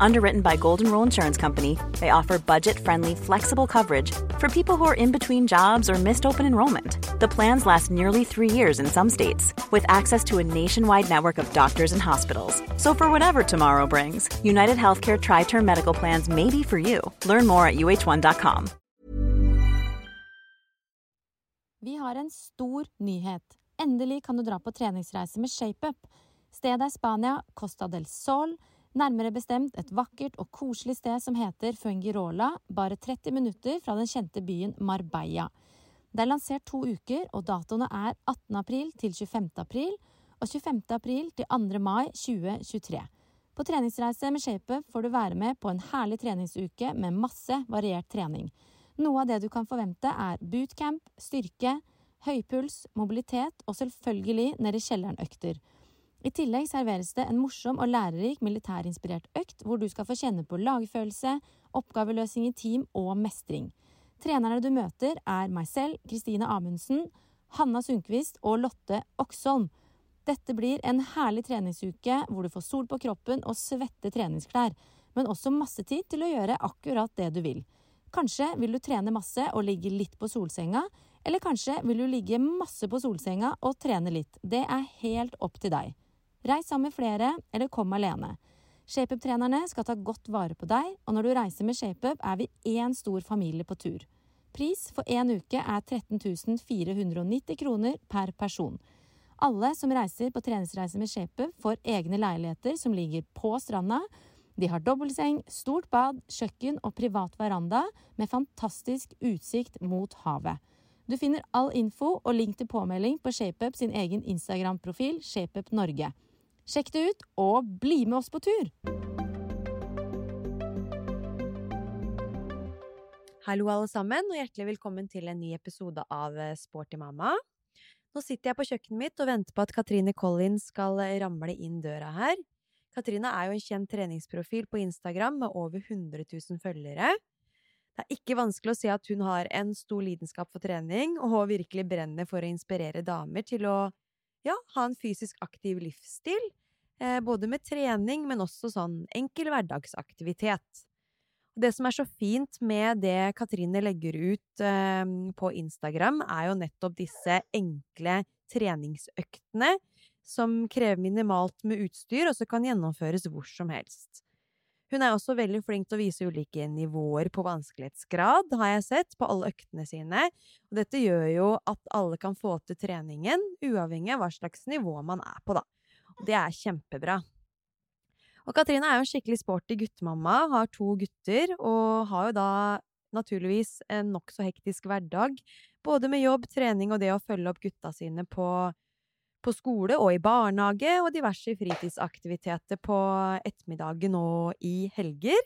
Underwritten by Golden Rule Insurance Company, they offer budget friendly, flexible coverage for people who are in between jobs or missed open enrollment. The plans last nearly three years in some states, with access to a nationwide network of doctors and hospitals. So, for whatever tomorrow brings, United Healthcare Tri Term Medical Plans may be for you. Learn more at uh1.com. Vi har en stor nyhet. Endelig kan du dra på treningsreise med ShapeUp. Stedet er Spania, Costa del Sol. Nærmere bestemt et vakkert og koselig sted som heter Fungirola, bare 30 minutter fra den kjente byen Marbella. Det er lansert to uker, og datoene er 18. april til 25. april og 25. april til 2. mai 2023. På treningsreise med ShapeUp får du være med på en herlig treningsuke med masse variert trening. Noe av det du kan forvente, er bootcamp, styrke, høypuls, mobilitet og selvfølgelig nede i kjelleren-økter. I tillegg serveres det en morsom og lærerik militærinspirert økt hvor du skal få kjenne på lagfølelse, oppgaveløsning i team og mestring. Trenerne du møter, er meg selv, Kristine Amundsen, Hanna Sundquist og Lotte Oksholm. Dette blir en herlig treningsuke hvor du får sol på kroppen og svette treningsklær, men også masse tid til å gjøre akkurat det du vil. Kanskje vil du trene masse og ligge litt på solsenga, eller kanskje vil du ligge masse på solsenga og trene litt. Det er helt opp til deg. Reis sammen med flere, eller kom alene. ShapeUp-trenerne skal ta godt vare på deg, og når du reiser med ShapeUp, er vi én stor familie på tur. Pris for én uke er 13 490 kroner per person. Alle som reiser på treningsreise med ShapeUp, får egne leiligheter som ligger på stranda. De har dobbeltseng, stort bad, kjøkken og privat veranda med fantastisk utsikt mot havet. Du finner all info og link til påmelding på ShapeUp sin egen Instagram-profil ShapeUp Norge. Sjekk det ut, og bli med oss på tur! Hallo, alle sammen, og hjertelig velkommen til en ny episode av eh, Sporty mamma. Nå sitter jeg på kjøkkenet mitt og venter på at Katrine Collins skal eh, ramle inn døra her. Katrine er jo en kjent treningsprofil på Instagram med over 100 000 følgere. Det er ikke vanskelig å se at hun har en stor lidenskap for trening, og virkelig brenner for å inspirere damer til å ja, ha en fysisk aktiv livsstil, eh, både med trening, men også sånn enkel hverdagsaktivitet. Det som er så fint med det Katrine legger ut eh, på Instagram, er jo nettopp disse enkle treningsøktene som krever minimalt med utstyr, og som kan gjennomføres hvor som helst. Hun er også veldig flink til å vise ulike nivåer på vanskelighetsgrad, har jeg sett, på alle øktene sine. Og dette gjør jo at alle kan få til treningen, uavhengig av hva slags nivå man er på, da. Det er kjempebra. Og Katrine er jo en skikkelig sporty guttemamma, har to gutter, og har jo da naturligvis en nokså hektisk hverdag, både med jobb, trening og det å følge opp gutta sine på, på skole og i barnehage, og diverse fritidsaktiviteter på ettermiddagen og i helger.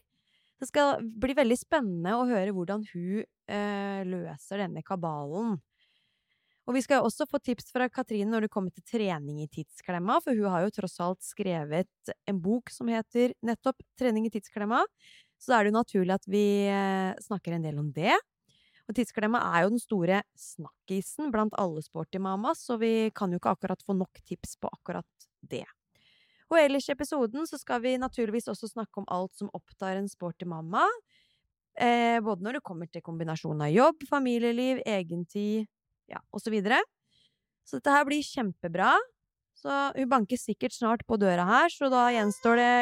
Det skal bli veldig spennende å høre hvordan hun eh, løser denne kabalen. Og vi skal også få tips fra Katrine når det kommer til trening i tidsklemma, for hun har jo tross alt skrevet en bok som heter nettopp Trening i tidsklemma. Så da er det jo naturlig at vi eh, snakker en del om det. Og tidsklemma er jo den store snakkisen blant alle sporty mamas, så vi kan jo ikke akkurat få nok tips på akkurat det. Og ellers i episoden så skal vi naturligvis også snakke om alt som opptar en sporty mamma. Eh, både når det kommer til kombinasjonen av jobb, familieliv, egentid, ja, og så videre. Så dette her blir kjempebra. Så hun banker sikkert snart på døra her, så da gjenstår det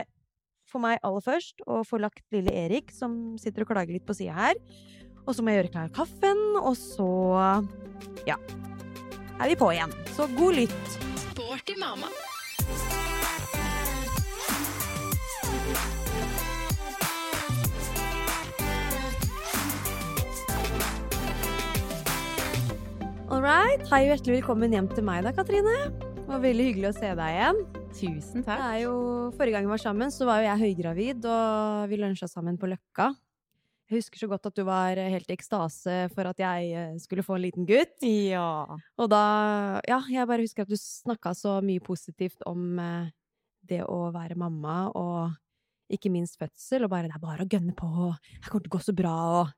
for meg aller først å få lagt lille Erik, som sitter og klager litt på sida her. Og så må jeg gjøre klar kaffen, og så ja, er vi på igjen. Så god lytt. Sporty mamma. All right. Hei og hjertelig velkommen hjem til meg da, Katrine. Det var veldig hyggelig å se deg igjen. Tusen Det er jo, Forrige gang vi var sammen, så var jo jeg høygravid, og vi lunsja sammen på Løkka. Jeg husker så godt at du var helt i ekstase for at jeg eh, skulle få en liten gutt. Ja. Og da Ja, jeg bare husker at du snakka så mye positivt om eh, det å være mamma, og ikke minst fødsel, og bare 'det er bare å gønne på', 'det kommer til å gå så bra', og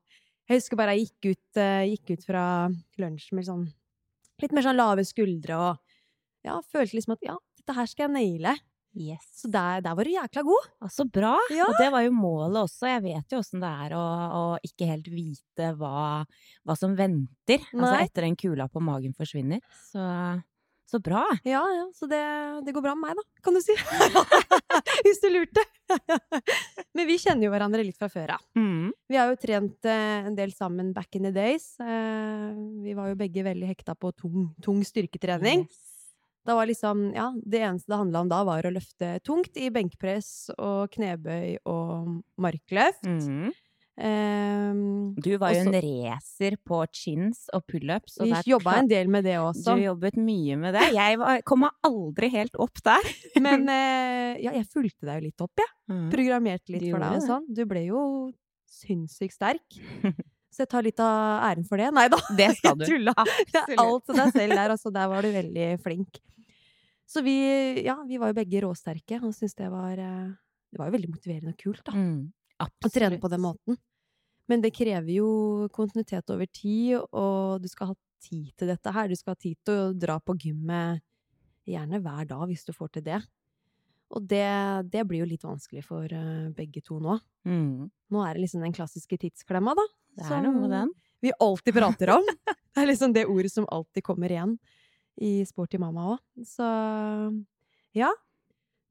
Jeg husker bare jeg gikk ut, eh, gikk ut fra lunsj med sånn litt mer sånn lave skuldre og ja, følte liksom at ja, dette her skal jeg naile. Yes. Så der, der var du jækla god. Ja, så bra! Ja. Og det var jo målet også. Jeg vet jo åssen det er å, å ikke helt vite hva, hva som venter. Altså etter den kula på magen forsvinner. Så, så bra! Ja, ja, så det, det går bra med meg, da, kan du si. Hvis du lurte. Men vi kjenner jo hverandre litt fra før av. Mm. Vi har jo trent eh, en del sammen back in the days. Eh, vi var jo begge veldig hekta på tung, tung styrketrening. Yes. Da var liksom, ja, Det eneste det handla om da, var å løfte tungt i benkpress og knebøy og markløft. Mm. Eh, Du var jo en racer på chins og pullups. vi jobba en del med det også. Du jobbet mye med det. Jeg var, kom meg aldri helt opp der. Men uh, ja, jeg fulgte deg jo litt opp, jeg. Ja. Programmerte litt Du for deg og sånn. Du ble jo sinnssykt sterk. Så jeg tar litt av æren for det. Nei da, Det skal du. jeg tulla. Det Absolutt. alt til deg selv der, altså. Der var du veldig flink. Så vi, ja, vi var jo begge råsterke og syntes det var eh, Det var jo veldig motiverende og kult, da. Mm. Å trene på den måten. Men det krever jo kontinuitet over tid, og du skal ha tid til dette her. Du skal ha tid til å dra på gymmet gjerne hver dag, hvis du får til det. Og det, det blir jo litt vanskelig for eh, begge to nå. Mm. Nå er det liksom den klassiske tidsklemma, da. Det er noe med den. Vi alltid prater om. Det er liksom det ordet som alltid kommer igjen i Sporty mamma òg. Så ja.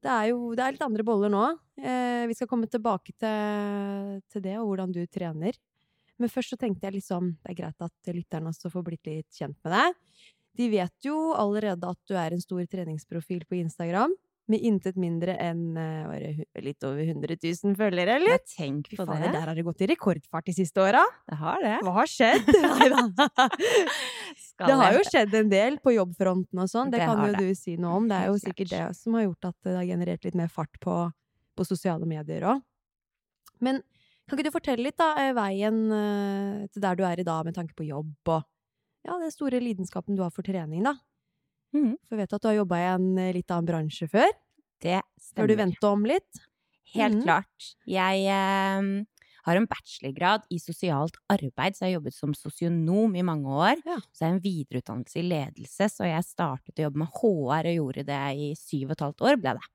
Det er jo det er litt andre boller nå. Eh, vi skal komme tilbake til, til det, og hvordan du trener. Men først så tenkte jeg liksom Det er greit at lytterne også får blitt litt kjent med deg. De vet jo allerede at du er en stor treningsprofil på Instagram. Med intet mindre enn eh, litt over 100 000 følgere, eller? Ja, tenk på fader, det. der har det gått i rekordfart de siste åra! Det har det. Hva har skjedd? Det har jo skjedd en del på jobbfronten og sånn, det, Det kan jo det. du si noe om. Det er jo sikkert det som har gjort at det har generert litt mer fart på, på sosiale medier òg. Men kan ikke du fortelle litt, da, eh, veien eh, til der du er i dag med tanke på jobb og ja, den store lidenskapen du har for trening, da? Mhm. For jeg vet at du har jobba i en eh, litt annen bransje før. Det stemmer. Har du stemmer. om litt. Helt mm. klart. Jeg eh, har en bachelorgrad i sosialt arbeid, så jeg har jobbet som sosionom i mange år. Ja. Så jeg har en videreutdannelse i ledelse, så jeg startet å jobbe med HR og gjorde det i syv og et halvt år, ble det.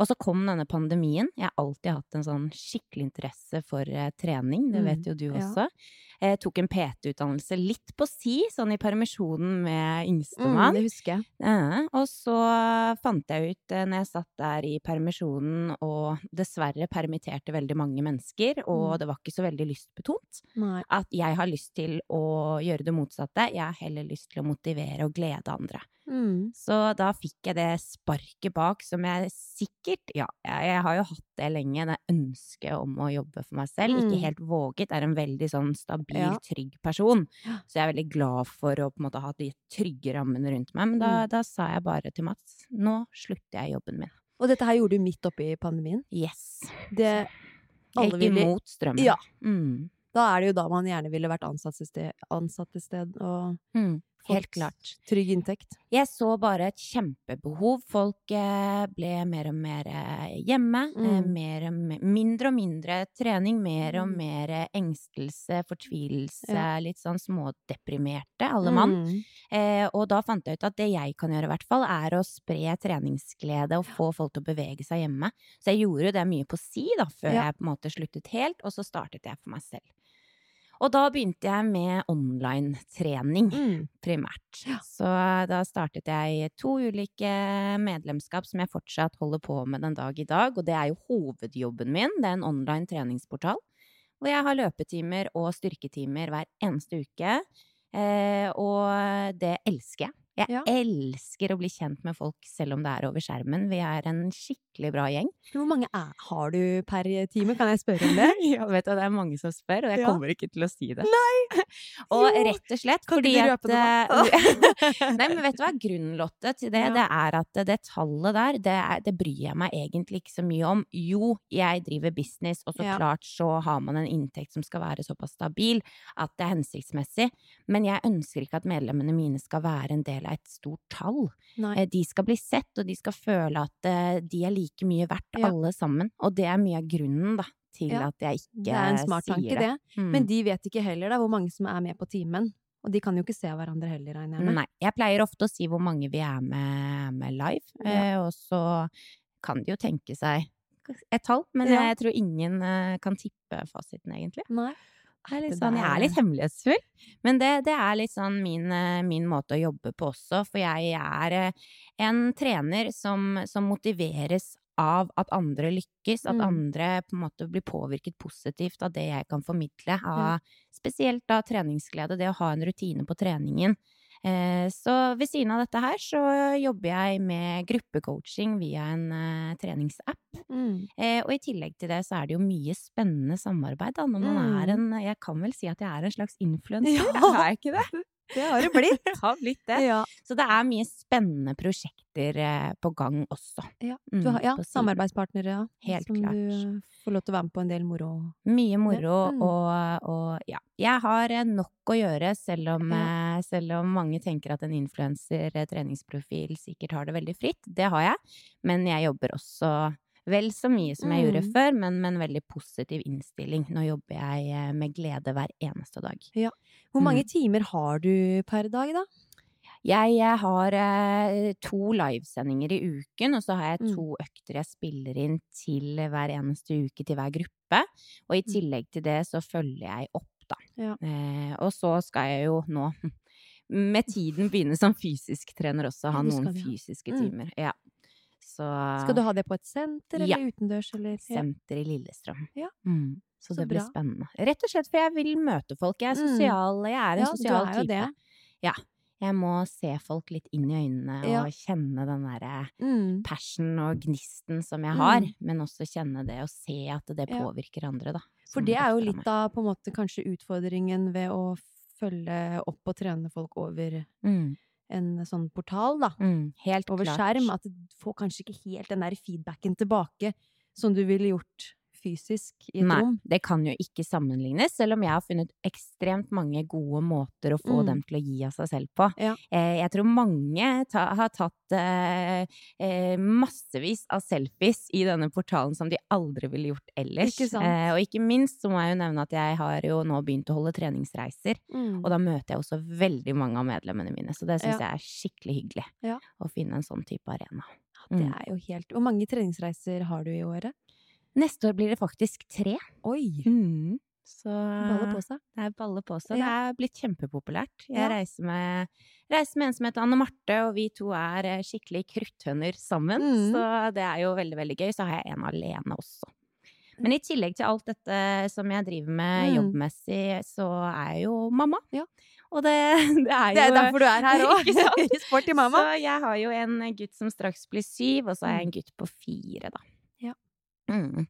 Og så kom denne pandemien. Jeg har alltid hatt en sånn skikkelig interesse for eh, trening, det Mm, vet jo du også. ja. Jeg tok en PT-utdannelse litt på si, sånn i permisjonen med Mm, yngstemann. det husker jeg. Og så fant jeg ut eh, når jeg satt der i permisjonen og dessverre permitterte veldig mange mennesker, og Mm. det var ikke så veldig lystbetont, Nei. at jeg har lyst til å gjøre det motsatte. Jeg har heller lyst til å motivere og glede andre. Mm. Så da fikk jeg det sparket bak som jeg sikkert Ja, jeg, jeg har jo hatt det lenge, det ønsket om å jobbe for meg selv. Mm. Ikke helt våget, er en veldig sånn stabil, Ja. trygg person. Så jeg er veldig glad for å på en måte ha de trygge rammene rundt meg. Men da, Mm. da sa jeg bare til Mats nå slutter jeg jobben min. Og dette her gjorde du midt oppi pandemien. Yes. Det alle gikk ville imot strømmen. Ja. Mm. Da er det jo da man gjerne ville vært ansatt et sted, ansatt et sted og Mm. Helt klart. trygg inntekt. Jeg så bare et kjempebehov. Folk eh, ble mer og mer eh, hjemme. Eh, Mm. mer og mer, mindre og mindre trening. Mer og Mm. mer engstelse, fortvilelse. Ja. Litt sånn smådeprimerte, alle mann. Mm. Eh, og da fant jeg ut at det jeg kan gjøre, i hvert fall, er å spre treningsglede og få folk til å bevege seg hjemme. Så jeg gjorde jo det mye på si, da, før Ja. jeg på en måte sluttet helt, og så startet jeg for meg selv. Og da begynte jeg med online-trening Mm. primært. Så da startet jeg to ulike medlemskap som jeg fortsatt holder på med den dag i dag, og det er jo hovedjobben min. Det er en online treningsportal hvor jeg har løpetimer og styrketimer hver eneste uke. Eh, og det elsker jeg. Jeg Ja. elsker å bli kjent med folk selv om det er over skjermen. Vi er en skikkelig bra gjeng. Hvor mange er, har du per time, kan jeg spørre om det? Ja, vet du, det er mange som spør, og jeg Ja. kommer ikke til å si det. og Jo. rett og slett Kan fordi du at eh, Nei, men vet du hva? Grunnen, Lotte, til det, Ja. det er at det tallet der, det, er, det bryr jeg meg egentlig ikke så mye om. Jo, jeg driver business, og så klart så har man en inntekt som skal være såpass stabil at det er hensiktsmessig. Men jeg ønsker ikke at medlemmene mine skal være en del av et stort tall. Nei. Eh, De skal bli sett, og de skal føle at eh, de er like mye verdt, Ja. alle sammen. Og det er mye av grunnen da, til Ja, at jeg ikke Det er en smart sier tanke, det. det. Mm. Men de vet ikke heller da hvor mange som er med på timen. Og de kan jo ikke se hverandre heller, regner jeg med. Nei. Jeg pleier ofte å si hvor mange vi er med, med live, Ja. eh, og så kan de jo tenke seg et tall, men jeg tror ingen eh, kan tippe fasiten, egentlig. Nei. Det er litt sånn, jeg er litt hemmelighetsfull, men det, det er litt sånn min, eh, min måte å jobbe på også, for jeg er eh, en trener som, som motiveres av at andre lykkes, at Mm. andre på en måte blir påvirket positivt av det jeg kan formidle, av spesielt av treningsglede, det å ha en rutine på treningen. Eh, Så ved siden av dette her så jobber jeg med gruppecoaching via en eh, treningsapp. Mm. Eh, og i tillegg til det så er det jo mye spennende samarbeid da, når man er en Jeg kan vel si at jeg er en slags influenser, Ja. er jeg ikke det? Det har det blitt. det har blitt det. Ja. Så det er mye spennende prosjekter eh, på gang også. Ja, Mm, du har, ja samarbeidspartnere, ja. Helt som klart. du får lov til å være med på en del moro. Mye moro Mm. og, og ja. Jeg har eh, nok å gjøre, selv om, Ja. eh, selv om mange tenker at en influenser, eh, treningsprofil, sikkert har det veldig fritt. Det har jeg. Men jeg jobber også vel så mye som jeg gjorde Mm. før, men med en veldig positiv innstilling. Nå jobber jeg eh, med glede hver eneste dag. Hvor mange Mm. timer har du per dag, da? Jeg jeg har eh, to livesendinger i uken, og så har jeg Mm. to økter jeg spiller inn til hver eneste uke til hver gruppe. Og i Mm. tillegg til det så følger jeg opp, da. Ja. Eh, og så skal jeg jo nå med tiden begynne som fysisk trener også, ha noen fysiske Mm. timer. Ja. Så Skal du ha det på et senter, Ja. eller utendørs, eller? Ja. Senter i Lillestrøm. Ja. Mm. Så, Så det blir bra. spennende. Rett og slett for jeg vil møte folk. Jeg er Mm. sosial, jeg er en Ja, sosial er type. det. Ja. Jeg må se folk litt inn i øynene Ja. og kjenne den derre Mm. passion og gnisten som jeg har, Mm. men også kjenne det og se at det Ja. påvirker andre, da. For det er jo litt av på en måte kanskje utfordringen ved å følge opp og trene folk over mm. En sånn portal, da. Mm. Helt Over klart. skjerm. At du får kanskje ikke helt den der feedbacken tilbake som du ville gjort fysisk i et Nei, rom. det kan jo ikke sammenlignes, selv om jeg har funnet ekstremt mange gode måter å få Mm. dem til å gi av seg selv på. Ja. Eh, jeg tror mange ta, har tatt eh, eh, massevis av selfies i denne portalen som de aldri ville gjort ellers. Ikke? Eh, og ikke minst så må jeg jo nevne at jeg har jo nå begynt å holde treningsreiser, Mm. og da møter jeg også veldig mange av medlemmene mine, så det syns Ja. jeg er skikkelig hyggelig. Ja. Å finne en sånn type arena. Det Mm. er jo helt Hvor mange treningsreiser har du i året? Neste år blir det faktisk tre. Oi! Mm. Så balle på seg. Det er balle på seg. Det er blitt kjempepopulært. Jeg Ja. reiser, med, reiser med en som heter Anne Marte, og vi to er eh, skikkelig krutthønner sammen. Mm. Så det er jo veldig, veldig gøy. Så har jeg en alene også. Men i tillegg til alt dette som jeg driver med Mm. jobbmessig, så er jeg jo mamma. Ja. Og det, det er jo Det er derfor du er her òg! Sporty mamma. Så jeg har jo en gutt som straks blir syv, og så har jeg en gutt på fire, da. Mm.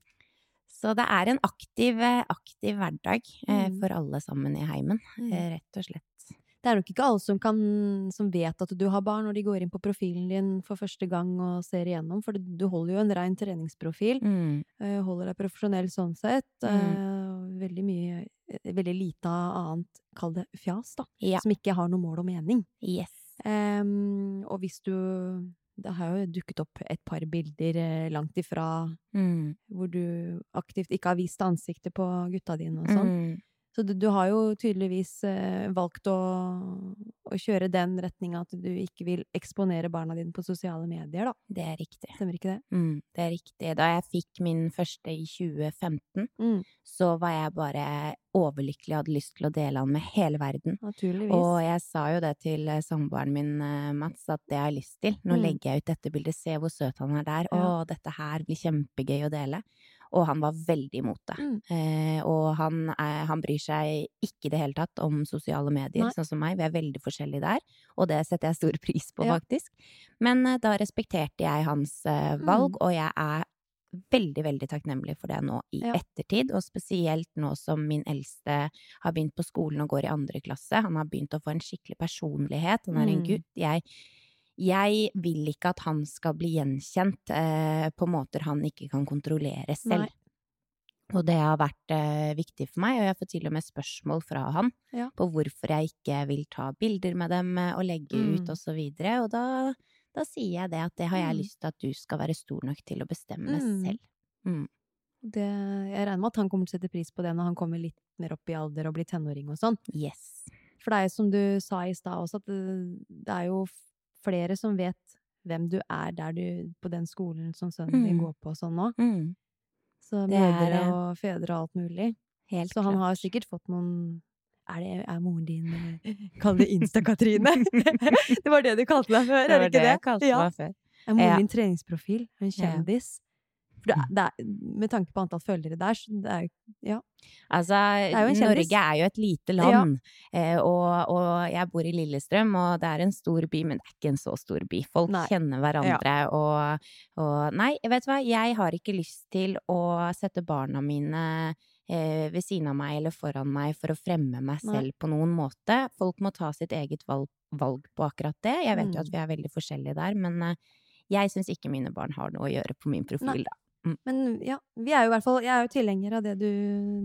Så det er en aktiv, eh, aktiv hverdag eh, Mm. for alle sammen i heimen, Mm. eh, rett og slett. Det er nok ikke alle som, kan, som vet at du har barn når de går inn på profilen din for første gang og ser igjennom, for du holder jo en rein treningsprofil. Mm. eh, Holder deg profesjonell sånn sett. Mm. Veldig mye Veldig lite annet, kall det fjas, da. Ja. Som ikke har noe mål og mening. Yes. Um, og hvis du Det har jo dukket opp et par bilder eh, langt ifra Mm. hvor du aktivt ikke har vist ansiktet på gutta dine og sånn. Mm. Så du, du har jo tydeligvis eh, valgt å, å kjøre den retninga at du ikke vil eksponere barna dine på sosiale medier, da. Det er riktig. Stemmer ikke det? Mm, det er riktig. Da jeg fikk min første i 2015, Mm, så var jeg bare overlykkelig og hadde lyst til å dele han med hele verden. naturligvis. Og jeg sa jo det til eh, samboeren min, eh, Mats, at det har jeg lyst til. Nå Mm. legger jeg ut dette bildet, se hvor søt han er der. Ja. Å, dette her blir kjempegøy å dele. Og han var veldig imot det. Mm. Eh, og han, er, han bryr seg ikke i det hele tatt om sosiale medier, Nei. sånn som meg. Vi er veldig forskjellige der, og det setter jeg stor pris på, Ja. faktisk. Men eh, da respekterte jeg hans eh, valg, Mm. og jeg er veldig, veldig takknemlig for det nå i Ja. ettertid, og spesielt nå som min eldste har begynt på skolen og går i andre klasse. Han har begynt å få en skikkelig personlighet. Han er en Mm. gutt. Jeg, jeg vil ikke at han skal bli gjenkjent eh, på måter han ikke kan kontrollere selv. Nei. Og det har vært eh, viktig for meg, og jeg får til og med spørsmål fra han Ja. på hvorfor jeg ikke vil ta bilder med dem eh, og legge ut Mm. og så videre. Og da, da sier jeg det at det har jeg Mm. lyst til at du skal være stor nok til å bestemme Mm. selv. Mm. Det, jeg regner med at han kommer til å sette pris på det når han kommer litt mer opp i alder og blir tenåring og sånn. Yes. For det er jo som du sa i stad også, at det, det er jo flere som vet hvem du er der du På den skolen som sønnen din Mm. går på og sånn nå. Mm. Så Det mødre eh, og fedre og alt mulig. Helt Så han har sikkert fått noen Er, det, er moren din eh, Kall det Insta-Katrine! det var det du kalte deg før, Det er var det ikke det? jeg kalte ja. meg før. Er moren Ja. din treningsprofil? En kjendis? Ja. For det, er- det med tanke på antall følgere der, så det er jo Altså, er jo. Norge er jo et lite land, eh, og, og jeg bor i Lillestrøm, og det er en stor by, men det er ikke en så stor by. Folk Nei. kjenner hverandre, og, og Nei, vet du hva, jeg har ikke lyst til å sette barna mine eh, ved siden av meg eller foran meg for å fremme meg Nei. selv på noen måte. Folk må ta sitt eget valg, valg på akkurat det. Jeg vet jo Mm. at vi er veldig forskjellige der, men eh, jeg syns ikke mine barn har noe å gjøre på min profil, Nei. da. Men ja, vi er jo i hvert fall Jeg er jo tilhenger av det du,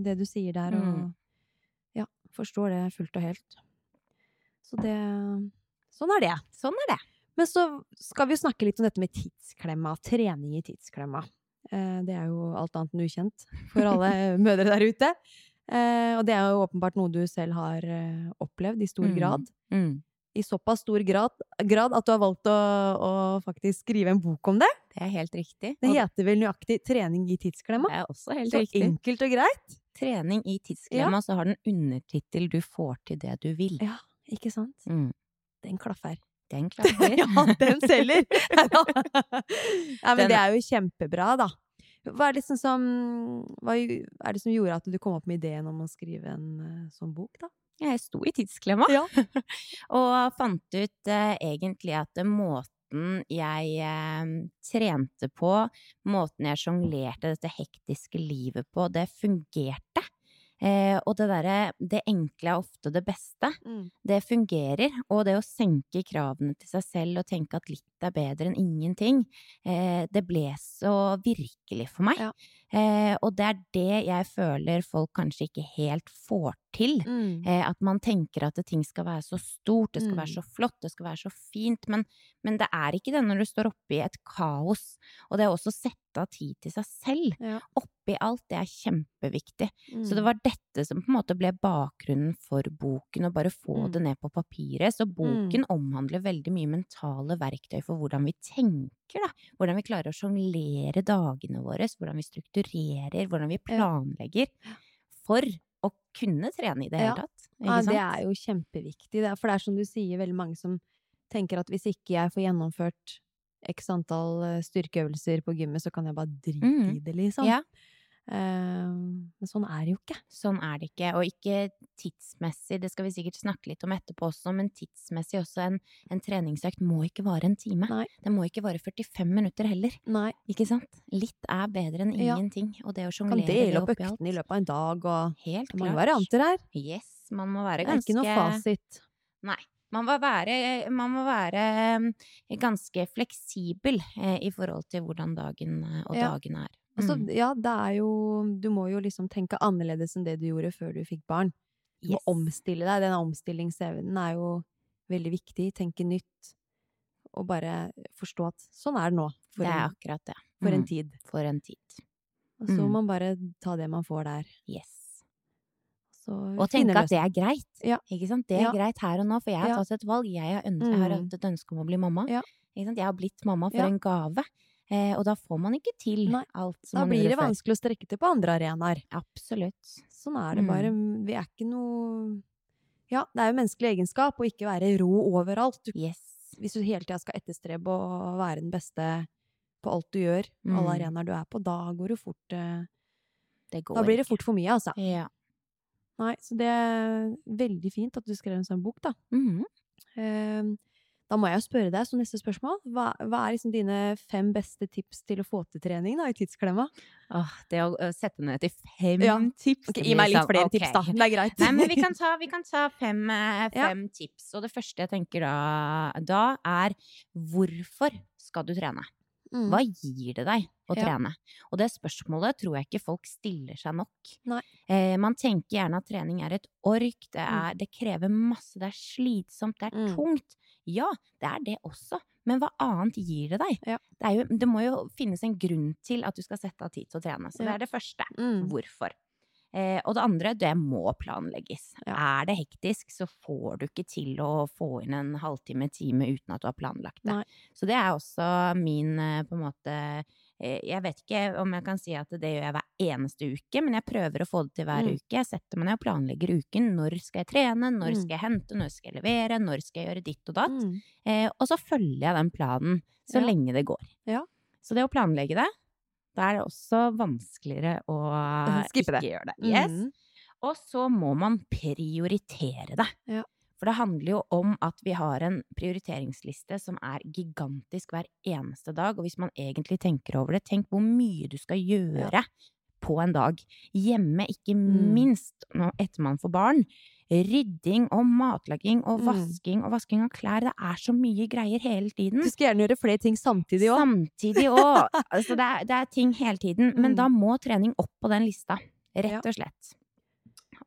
det du sier der, og Mm. ja, forstår det fullt og helt. Så det Sånn er det. Sånn er det. Men så skal vi snakke litt om dette med tidsklemma. Trening i tidsklemma. Eh, Det er jo alt annet enn ukjent for alle mødre der ute. Eh, Og det er jo åpenbart noe du selv har eh, opplevd i stor Mm. grad. Mm. I såpass stor grad, grad at du har valgt å, å faktisk skrive en bok om det. Det er helt riktig. Det heter vel nøyaktig 'Trening i tidsklemma'? det er også helt Så riktig. enkelt og greit. trening i tidsklemma, så har den undertittel 'Du får til det du vil'. Ja, ikke sant? Mm. Den klaffer. Den klaffer. ja, den selger! Ja, men det er jo kjempebra, da. Hva er det som Hva er det som gjorde at du kom opp med ideen om å skrive en eh, sånn bok, da? Jeg sto i tidsklemma, Ja. og fant ut eh, egentlig at måten jeg eh, trente på, måten jeg sjonglerte dette hektiske livet på, det fungerte. Eh, og det derre Det enkle er ofte det beste. Mm. det fungerer. Og det å senke kravene til seg selv og tenke at litt er bedre enn ingenting, eh, det ble så virkelig for meg. Ja. Eh, og det er det jeg føler folk kanskje ikke helt får til. Mm. Eh, at man tenker at ting skal være så stort, det skal Mm. være så flott, det skal være så fint. Men, men det er ikke det når du står oppe i et kaos. Og det å også sette av tid til seg selv Ja. oppi alt, det er kjempeviktig. Så det Mm. var dette som på en måte ble bakgrunnen for boken, å bare få Mm. det ned på papiret. Så boken omhandler veldig mye mentale verktøy for hvordan vi tenker, da. Hvordan vi klarer å sjonglere dagene våre, hvordan vi strukturerer, hvordan vi planlegger. For å kunne trene i det Ja. hele tatt. Ikke Ja, det er jo kjempeviktig. For det er som du sier, veldig mange som tenker at hvis ikke jeg får gjennomført x antall eh, styrkeøvelser på gymmet, så kan jeg bare drite Mm. i det, liksom. Ja. Eh, men sånn er det jo ikke. Sånn er det ikke. Og ikke tidsmessig, det skal vi sikkert snakke litt om etterpå også, men tidsmessig også en, en treningsøkt må ikke vare en time. Nei. Det må ikke vare 45 minutter heller. Nei. Ikke sant? Litt er bedre enn Ja. ingenting. Og det å Kan sjonglere det dele opp oppi øktene i løpet av en dag, og Helt det må være klart. varianter her. Yes, man må være ganske Det er ikke noe fasit. Nei. Man må være, man må være eh, ganske fleksibel eh, i forhold til hvordan dagen eh, og dagen er. Altså, Mm. ja, det er jo Du må jo liksom tenke annerledes enn det du gjorde før du fikk barn. Du må omstille deg. Den omstillingsevnen er jo veldig viktig. Tenke nytt. Og bare forstå at sånn er det nå. Det er en, akkurat det. for en Mm. tid. For en tid. Og så må Mm. man bare ta det man får der. Yes. Og tenke at det er greit. Ja. Ikke sant? Det er Ja. greit her og nå, for jeg har tatt et valg. Jeg har, øns jeg har Mm. hatt et ønske om å bli mamma. Ikke sant? Jeg har blitt mamma for en gave. Eh, og da får man ikke til Nei. alt som Da man blir det vanskelig å strekke til på andre arenaer. Absolutt. Sånn er det Mm. bare. Vi er ikke noe Ja, det er jo menneskelig egenskap å ikke være rå overalt. Du, Yes. hvis du hele tida skal etterstrebe å være den beste på alt du gjør, mm. alle arenaer du er på, da går det fort eh, Det går Da blir det fort for mye, altså. Ja. Nei, så det er veldig fint at du skrev en sånn bok, da. Mhm. Eh, Da må jeg jo spørre deg som neste spørsmål. Hva, hva er liksom dine fem beste tips til å få til trening da, i tidsklemma? Åh, det å sette ned til fem Ja. tips okay, gi meg litt sånn, flere okay. tips, da. Det er greit. Nei, men vi kan ta, vi kan ta fem, fem Ja. tips. Og det første jeg tenker da, da er hvorfor skal du trene? Mm. Hva gir det deg å Ja. trene? Og det spørsmålet tror jeg ikke folk stiller seg nok. Eh, man tenker gjerne at trening er et ork, det, Mm. er, det krever masse, det er slitsomt, det er Mm. tungt. Ja, det er det også, Men hva annet gir det deg? Ja. Det, er jo, det må jo finnes en grunn til at du skal sette av tid til å trene. Så det er det første. Mm. Hvorfor? Eh, og det andre, det må planlegges. Ja. Er det hektisk, så får du ikke til å få inn en halvtime, time uten at du har planlagt det. Nei. Så det er også min, eh, på en måte eh, Jeg vet ikke om jeg kan si at det gjør jeg hver eneste uke, men jeg prøver å få det til hver Mm. uke. Jeg setter meg ned og planlegger uken. Når skal jeg trene? Når Mm. skal jeg hente? Når skal jeg levere? Når skal jeg gjøre ditt og datt? Mm. Eh, og så følger jeg den planen så Ja. lenge det går. Ja. Så det å planlegge det, da er det også vanskeligere å Skippe ikke det. gjøre det. Yes. Mm. Og så må man prioritere det. Ja. For det handler jo om at vi har en prioriteringsliste som er gigantisk hver eneste dag, og hvis man egentlig tenker over det, tenk hvor mye du skal gjøre på en dag. Hjemme, ikke Mm. minst når etter man får barn. Rydding og matlaging og Mm. vasking og vasking av klær. Det er så mye greier hele tiden. Du skal gjerne gjøre flere ting samtidig òg. Samtidig òg. Altså, det, det er ting hele tiden. Men Mm. da må trening opp på den lista. Rett og slett.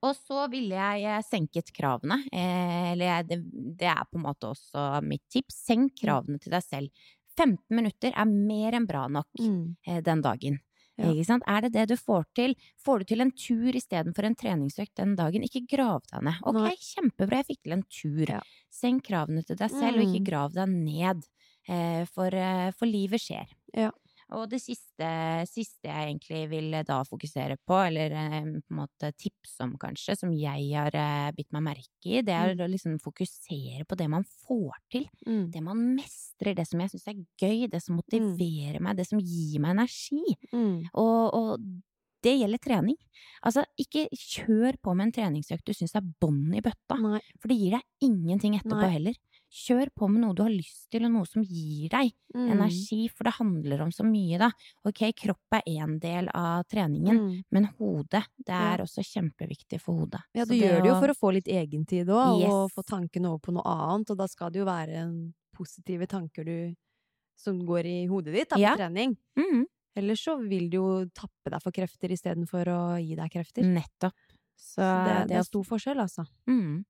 Og så ville jeg senket kravene. Eh, eller det, det er på en måte også mitt tips. Senk Mm. kravene til deg selv. 15 minutter er mer enn bra nok Mm. eh, den dagen. Ja. Er det det du får til? Får du til en tur istedenfor en treningsøkt den dagen? Ikke grav deg ned. Ok, Nei. kjempebra, jeg fikk til en tur. Ja. Senk kravene til deg selv, og ikke Mm. grav deg ned. Eh, for, eh, for livet skjer. Ja. Og det siste, siste jeg egentlig vil eh, da fokusere på, eller eh, på en måte tipse om kanskje, som jeg har eh, bitt meg merke i, det er Mm. å liksom fokusere på det man får til. Mm. Det man mestrer, det som jeg syns er gøy, det som motiverer meg, det som gir meg energi. Mm. Og, og det gjelder trening. Altså, ikke kjør på med en treningsøkt du syns er bånn i bøtta, Nei. for det gir deg ingenting etterpå Nei. heller. Kjør på med noe du har lyst til, og noe som gir deg Mm. energi, for det handler om så mye, da. Ok, kropp er én del av treningen, Mm. men hodet, det Ja. er også kjempeviktig for hodet. Ja, du du gjør det jo for å få litt egentid òg, og få tankene over på noe annet. Og da skal det jo være en positive tanker du som går i hodet ditt da, på Ja. trening. Mm. Ellers så vil du jo tappe deg for krefter istedenfor å gi deg krefter. Nettopp. Så Så det, det er stor forskjell, altså. Mhm.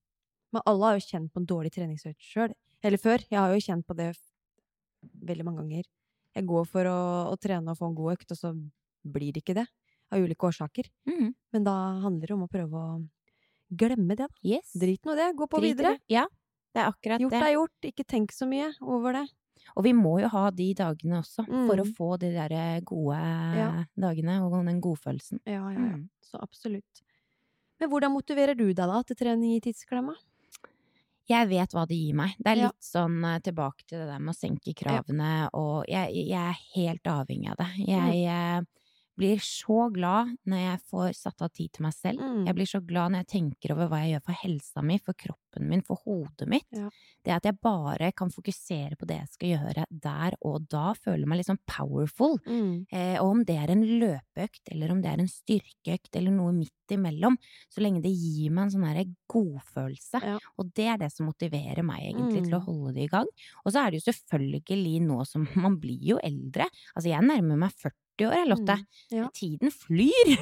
Men alle har jo kjent på en dårlig treningsøkt sjøl. Eller før. Jeg har jo kjent på det veldig mange ganger. Jeg går for å, å trene og få en god økt, og så blir det ikke det. Av ulike årsaker. Mm. Men da handler det om å prøve å glemme det, da. Yes. Drit nå det. Gå på Drit videre. det. Ja, det er akkurat Gjort det. er gjort. Ikke tenk så mye over det. Og vi må jo ha de dagene også, for å Mm. få de der eh, gode Ja. dagene og den godfølelsen. Ja, ja, ja. Mm. Så absolutt. Men hvordan motiverer du deg da til trening i tidsklemma? Jeg vet hva det gir meg. Det er Ja. litt sånn eh, tilbake til det der med å senke kravene, og jeg, jeg er helt avhengig av det. Mm. Jeg eh, blir så glad når jeg får satt av tid til meg selv. Mm. Jeg blir så glad når jeg tenker over hva jeg gjør for helsa mi, for kroppen min, for hodet mitt. Ja. Det at jeg bare kan fokusere på det jeg skal gjøre der og da, føler meg litt sånn powerful. Mm. Eh, og om det er en løpeøkt, eller om det er en styrkeøkt, eller noe midt imellom, så lenge det gir meg en sånn herre godfølelse. Ja. Og det er det som motiverer meg egentlig til å Mm. holde det i gang. Og så er det jo selvfølgelig nå som man blir jo eldre. Altså jeg nærmer meg 40 år, Lotte. Mm. Ja. Tiden flyr!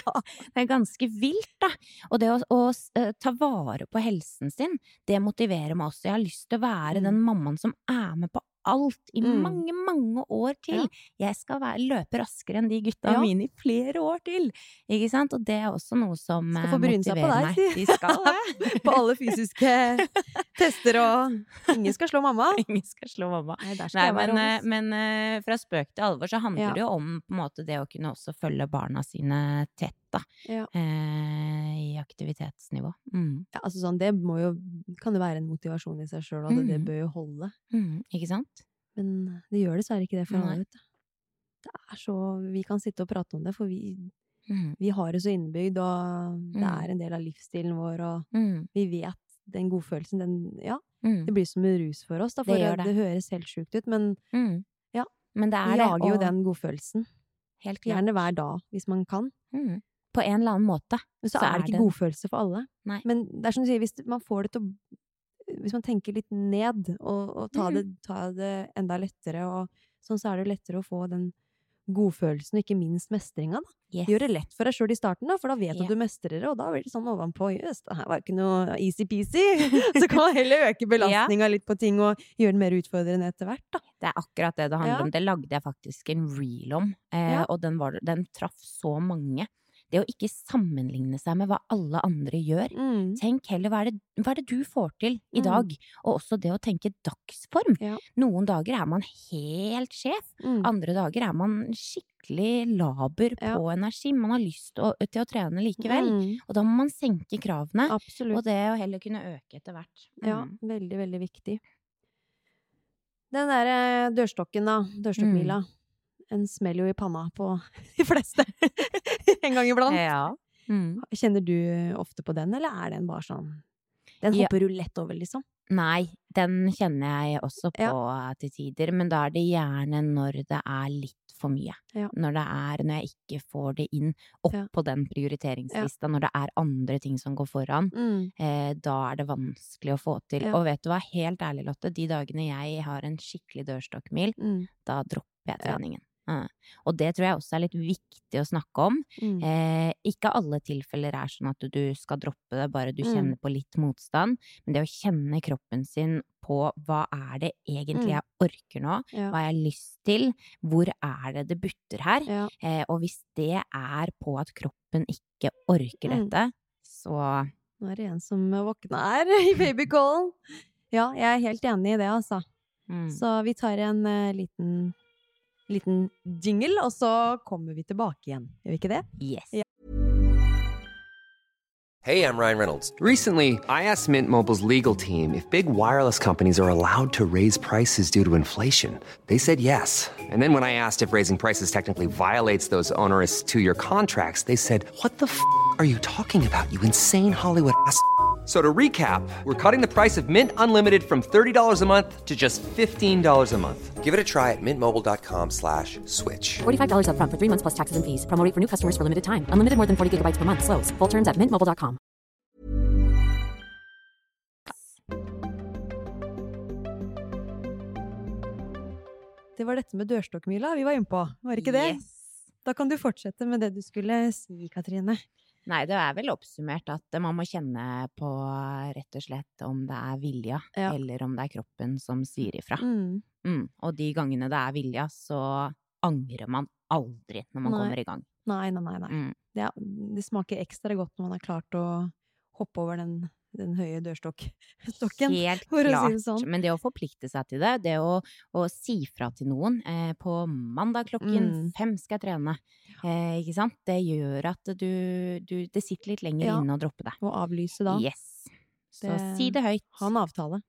det er ganske vilt, da. Og det å, å eh, ta vare på helsen sin, det motiverer meg også. Jeg har lyst til å være Mm. den mammaen som er med på alt i Mm. mange, mange år til. Jeg skal være, løpe raskere enn de gutta Ja. mine i flere år til. Ikke sant? Og det er også noe som Skal eh, få bryne seg på deg, meg. De skal det. På alle fysiske tester og Ingen skal slå mamma. Ingen skal slå mamma. Nei, Nei, men, eh, men eh, fra spøk til alvor så handler Ja. det jo om på en måte det å kunne også følge barna sine tett, da. Ja. Eh, I aktivitetsnivå. Mm. Ja, altså sånn, det må jo Kan jo være en motivasjon i seg sjøl, og det, det Mhm. bør jo holde. Mm. Ikke sant? Men det gjør dessverre ikke det for alle, vet du. Det er så Vi kan sitte og prate om det, for vi, Mm. vi har det så innebygd, og det Mm. er en del av livsstilen vår, og Mm. vi vet den godfølelsen, den Ja, Mm. det blir som en rus for oss, da, for Det det, det. høres helt sjukt ut, men Mm. Ja. Men det vi er det. jager jo den godfølelsen. Helt klart. Gjerne hver dag, hvis man kan. Mm. På en eller annen måte. Så, Så er det ikke det- godfølelse for alle. Nei. Men det er som du sier, hvis man får det til å Hvis man tenker litt ned, og, og tar, Mm. det, tar det enda lettere, og sånn, så er det lettere å få den godfølelsen og ikke minst mestringa, da. Yes. Gjør det lett for deg sjøl i starten, da, for da vet du yeah. at du mestrer det, og da blir det sånn ovenpå Jøss, det her var ikke noe easy-peasy. Så kan man heller øke belastninga litt på ting og gjøre det mer utfordrende etter hvert, da. Det er akkurat det det handler Ja. om. Det lagde jeg faktisk en reel om, eh, Ja. og den, var, den traff så mange. Det å ikke sammenligne seg med hva alle andre gjør. Mm. Tenk heller hva er, det, hva er det du får til i Mm. dag? Og også det å tenke dagsform. Ja. Noen dager er man helt sjef, Mm. andre dager er man skikkelig laber Ja. på energi. Man har lyst å, til å trene likevel. Mm. Og da må man senke kravene, Absolutt. og det å heller kunne øke etter hvert. Ja, Mm. veldig, veldig viktig. Den derre dørstokken, da. Dørstokkmila. Mm. En smell jo i panna på de fleste. en gang iblant. Ja. Mm. Kjenner du ofte på den, eller er den bare sånn Den Ja. hopper du lett over, liksom? Nei, den kjenner jeg også på Ja. til tider, men da er det gjerne når det er litt for mye. Ja. Når det er når jeg ikke får det inn opp Ja. på den prioriteringslista, når det er andre ting som går foran, Mm. eh, da er det vanskelig å få til. Ja. Og vet du hva, helt ærlig Lotte, de dagene jeg har en skikkelig dørstokkmil, Mm. da dropper jeg Ja. treningen. Ja. Og det tror jeg også er litt viktig å snakke om. Mm. Eh, ikke alle tilfeller er sånn at du skal droppe det, bare du Mm. kjenner på litt motstand. Men det å kjenne kroppen sin på hva er det egentlig Mm. jeg orker nå, Ja. hva har jeg lyst til, hvor er det det butter her? ja. Eh, og hvis det er på at kroppen ikke orker Mm. dette, så Nå er det en som våkna her i babycallen. Ja, jeg er helt enig i det, altså. mm. Så vi tar en uh, liten, liten jingle, og så kommer vi tilbake igjen. Gjør vi ikke det? yes. Ja. Hey, I'm Ryan Reynolds. Recently, I asked Mint Mobile's legal team if big wireless companies are allowed to raise prices due to inflation. They said yes. And then when I asked if raising prices technically violates those onerous two year contracts, they said, What the f are you talking about, you insane Hollywood ass? So to recap, we're cutting the price of Mint Unlimited from $30 a month to just $15 a month. Give it a try at mintmobile.com slash switch. $45 up front for three months plus taxes and fees. Promo rate for new customers for limited time. Unlimited more than 40 gigabytes per month. Slows. Full terms at mintmobile.com. Det var dette med dørstokkmila vi var inne på, var det ikke det? Yes. Da kan du fortsette med det du skulle si, Katrine. Nei, det er vel oppsummert at man må kjenne på rett og slett om det er vilja, Ja. eller om det er kroppen som sier ifra. Mm. Mm. Og de gangene det er vilja, så angrer man aldri når man Nei. kommer i gang. Nei, nei, nei. nei. Mm. Det, det smaker ekstra godt når man har klart å hoppe over den, den høye dørstokken. Helt for å si det sånn. Men det å forplikte seg til det, det å, å si fra til noen eh, på mandag klokken Mm. fem skal jeg trene, eh, ikke sant, det gjør at du, du Det sitter litt lenger Ja. inne å droppe det. Og avlyse da. Yes. Så Det- si det høyt. Ha en avtale.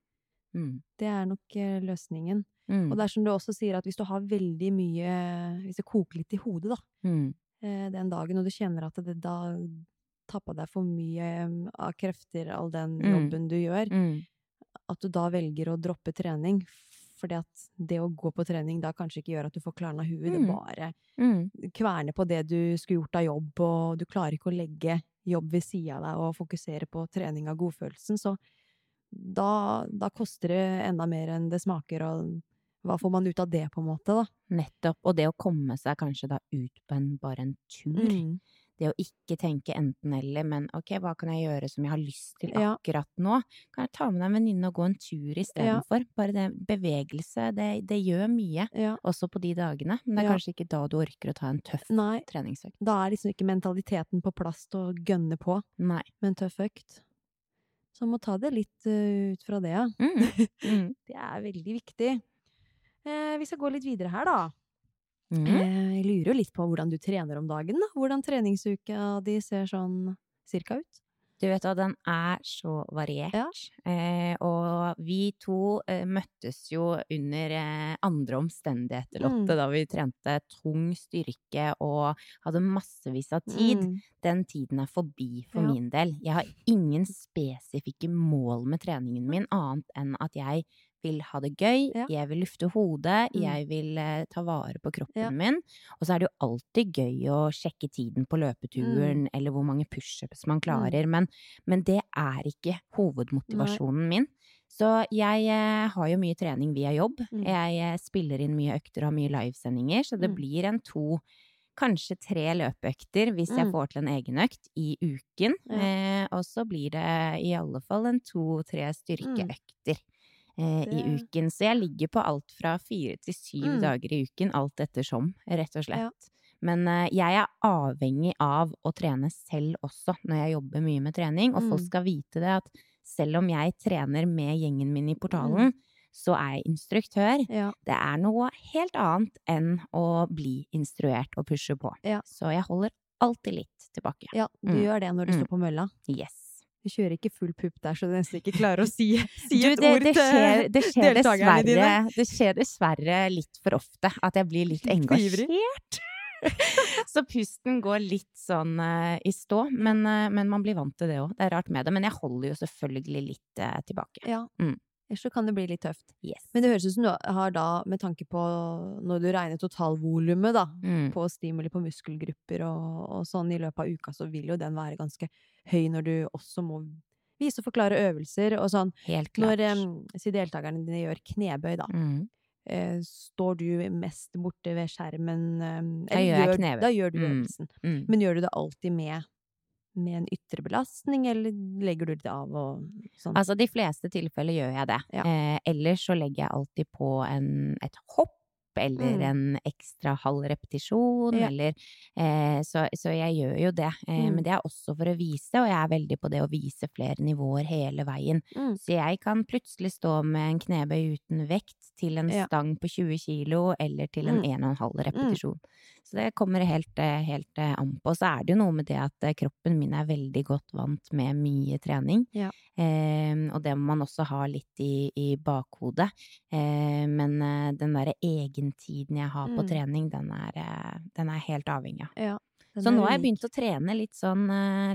Mm. Det er nok eh, løsningen. Mm. Og det er som du også sier, at hvis du har veldig mye Hvis det koker litt i hodet, da, Mm. eh, den dagen, og du kjenner at det da tappa deg for mye eh, av krefter, all den Mm. jobben du gjør, Mm. at du da velger å droppe trening. Fordi at det å gå på trening da kanskje ikke gjør at du får klarna huet, det Mm. bare Mm. kverner på det du skulle gjort av jobb, og du klarer ikke å legge jobb ved sida av deg og fokusere på trening av godfølelsen, så da, da koster det enda mer enn det smaker, og hva får man ut av det, på en måte, da? Nettopp. Og det å komme seg kanskje da ut på en, bare en tur. Mm. Det å ikke tenke enten-eller, men ok, hva kan jeg gjøre som jeg har lyst til Ja. akkurat nå? Kan jeg ta med deg en venninne og gå en tur istedenfor? Bare det bevegelse, det, det gjør mye. Ja. Også på de dagene. Men det er Ja. kanskje ikke da du orker å ta en tøff Nei, treningsøkt. da er liksom ikke mentaliteten på plass til å gønne på Nei. med en tøff økt. Så man må ta det litt uh, ut fra det, ja. Mm. Mm. Det er veldig viktig. Eh, vi skal gå litt videre her, da. Mm. Eh, jeg lurer jo litt på hvordan du trener om dagen, da. Hvordan treningsuka di ser sånn cirka ut? Du vet hva, den er så variert. Ja. Eh, og vi to eh, møttes jo under eh, andre omstendigheter, Lotte, Mm. da vi trente tung styrke og hadde massevis av tid. Mm. Den tiden er forbi for Ja. min del. Jeg har ingen spesifikke mål med treningen min, annet enn at jeg vil ha det gøy, Ja. jeg vil lufte hodet, Mm. jeg vil eh, ta vare på kroppen Ja. min. Og så er det jo alltid gøy å sjekke tiden på løpeturen, eller hvor mange pushups man klarer, men, men det er ikke hovedmotivasjonen min. Så jeg eh, har jo mye trening via jobb. Mm. Jeg eh, spiller inn mye økter og har mye livesendinger, så det Mm. blir en to, kanskje tre løpeøkter hvis jeg Mm. får til en egenøkt i uken. Ja. Eh, og så blir det i alle fall en to-tre styrkeøkter. Eh, I Mm. Uken. Så jeg ligger på alt fra fire til syv Mm. dager i uken, alt ettersom, rett og slett. Ja. Men eh, jeg er avhengig av å trene selv også, når jeg jobber mye med trening. Og folk Mm. skal vite det at selv om jeg trener med gjengen min i portalen, så er jeg instruktør. Ja. Det er noe helt annet enn å bli instruert og pushe på. Ja. Så jeg holder alltid litt tilbake. ja, du Mm. gjør det når du Mm. står på mølla. Yes. Du kjører ikke full pupp der, så du nesten ikke klarer å si, si Du, et det, ord det, skjer, det, skjer deltakerne dine. det skjer dessverre litt for ofte at jeg blir litt engasjert. Så pusten går litt sånn uh, i stå, men, uh, men man blir vant til det òg. Det er rart med det. Men jeg holder jo selvfølgelig litt uh, tilbake. Ja. Mm. Ellers så kan det bli litt tøft. Yes. Men det høres ut som du har da, med tanke på når du regner totalvolumet, da, mm. på stimuli på muskelgrupper og, og sånn i løpet av uka, så vil jo den være ganske høy når du også må vise og forklare øvelser og sånn. Helt klart. Når um, si deltakerne dine gjør knebøy, da, mm. eh, står du mest borte ved skjermen um, eller gjør jeg knebøy. Da gjør du Mm. øvelsen. Mm. Men gjør du det alltid med, med en ytre belastning, eller legger du det av og sånn? Altså, de fleste tilfeller gjør jeg det. Ja. Eh, ellers så legger jeg alltid på en, et hopp, eller Mm. en ekstra halv repetisjon, Ja. eller eh, så, så jeg gjør jo det. Eh, Mm. Men det er også for å vise, og jeg er veldig på det å vise flere nivåer hele veien. Mm. Så jeg kan plutselig stå med en knebøy uten vekt til en Ja. stang på 20 kilo, eller til en Mm. 1,5 repetisjon. Så det kommer helt, eh, helt eh, an på. Så er det jo noe med det at eh, kroppen min er veldig godt vant med mye trening. Ja. Eh, og det må man også ha litt i, i bakhodet. Eh, men den derre egentiden jeg har på Mm. trening, den er, den er helt avhengig av. Ja. Så nå har jeg begynt å trene litt sånn,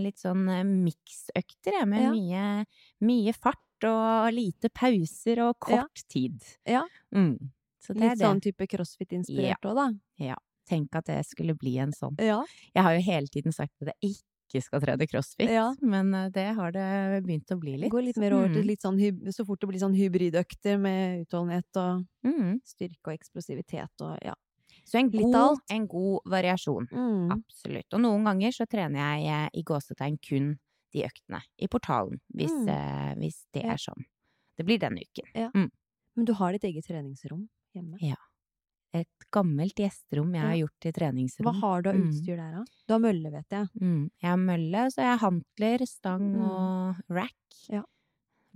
litt sånn miksøkter, jeg, med Ja. mye, mye fart og lite pauser og Ja. kort tid. Ja. Mm. Så det Litt det. sånn type crossfit-inspirert òg, da. Tenk at det skulle bli en sånn. Ja. Jeg har jo hele tiden sagt at jeg ikke skal trene crossfit, Ja. men eh, det har det begynt å bli litt. Gå litt mer over til Mm. litt sånn så fort det blir sånn hybridøkter med utholdenhet og Mm. styrke og eksplosivitet og ja. Så en god, en god variasjon. Mm. Absolutt. Og noen ganger så trener jeg eh, i gåsetegn kun de øktene i portalen, hvis, Mm. eh, hvis det er sånn. Det blir denne uken. Men du har ditt eget treningsrom hjemme. Et gammelt gjesterom jeg har gjort til Hva har du av Mm. utstyr der, da? Du har mølle, vet jeg. Mm. Jeg har mølle, så jeg har hantler, stang Mm. og rack. Ja.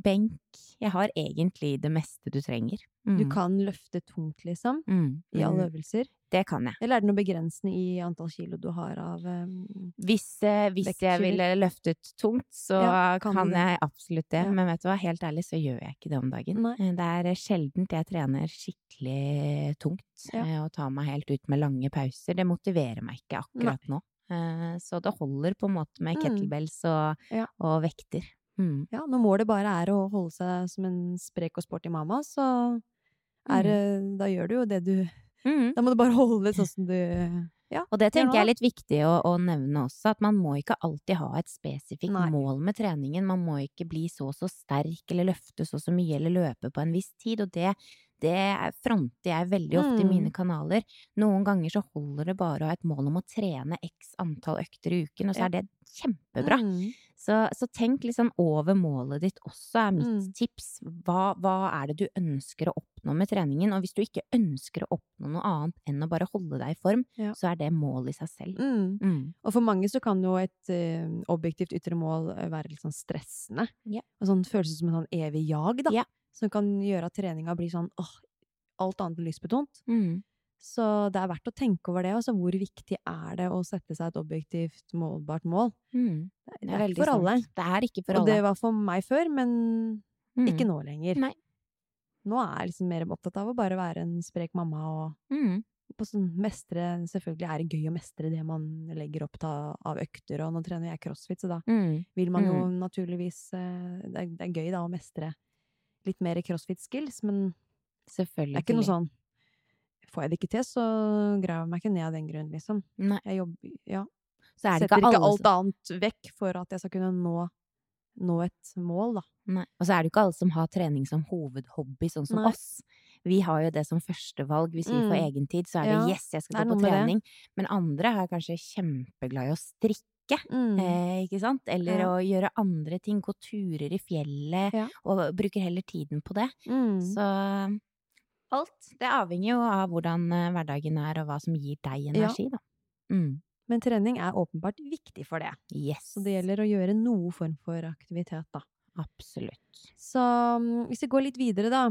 Benk. Jeg har egentlig det meste du trenger. Du Mm. kan løfte tungt, liksom, mm. i alle Mm. øvelser. Det kan jeg. Eller er det noe begrensende i antall kilo du har av um, Hvis, eh, hvis jeg ville løftet tungt, så Ja, kan kan, jeg absolutt det. Ja. Men vet du hva, helt ærlig så gjør jeg ikke det om dagen. Nei. Eh, Det er sjeldent jeg trener skikkelig tungt Ja. eh, og tar meg helt ut med lange pauser. Det motiverer meg ikke akkurat nå. Eh, Så det holder på en måte med Mm. kettlebells og, Ja. og vekter. Mm. Ja, når målet bare er å holde seg som en sprek og sporty mamma, så er det Da gjør du jo det du Mm. Da må du bare holde det sånn som du Ja. Og det tenker jeg er litt viktig å, å nevne også, at man må ikke alltid ha et spesifikt Nei. mål med treningen. Man må ikke bli så og så sterk, eller løfte så og så mye, eller løpe på en viss tid. Og det, det fronter jeg veldig ofte i Mm. mine kanaler. Noen ganger så holder det bare å ha et mål om å trene x antall økter i uken, og så er det kjempebra. Mm. Så, så tenk liksom over målet ditt også, er mitt Mm. tips. Hva, hva er det du ønsker å oppnå med treningen? Og hvis du ikke ønsker å oppnå noe annet enn å bare holde deg i form, Ja. så er det målet i seg selv. Mm. Mm. Og for mange så kan jo et eh, objektivt ytre mål eh, være litt sånn stressende. Yeah. Og sånn føles som en sånn evig jag, da. Yeah. Som kan gjøre at treninga blir sånn åh, alt annet enn lystbetont. Mm. Så det er verdt å tenke over det. Altså hvor viktig er det å sette seg et objektivt målbart mål? Mm. Det er ikke for alle. Det er ikke for alle. Og det var for meg før, men Mm. ikke nå lenger. Nei. Nå er jeg liksom mer opptatt av å bare være en sprek mamma og Mm. på sånn mestre Selvfølgelig er det gøy å mestre det man legger opp av økter, og nå trener jeg crossfit, så da Mm. vil man jo naturligvis eh, det er, det er gøy da å mestre litt mer crossfit skills, men Selvfølgelig. det er ikke noe sånn Får jeg det ikke til, så graver jeg meg ikke ned av den grunn, liksom. Nei, Jeg jobber Ja. så er det Setter ikke ikke alle alt annet vekk for at jeg skal kunne nå, nå et mål, da. Nei. Og så er det jo ikke alle som har trening som hovedhobby, sånn som Nei. oss. Vi har jo det som førstevalg. Hvis vi får Mm. egen tid, så er det Ja, 'yes, jeg det skal er gå på med det. trening'. Men andre er kanskje kjempeglad i å strikke. Mm. Eh, ikke sant? Eller Ja. å gjøre andre ting. Gå turer i fjellet. Ja. Og bruker heller tiden på det. Mm. Så alt. Det avhenger jo av hvordan eh, hverdagen er, og hva som gir deg energi, da. Mm. Men trening er åpenbart viktig for det. Yes. Så det gjelder å gjøre noe form for aktivitet, da. Absolutt. Så mm, hvis vi går litt videre, da.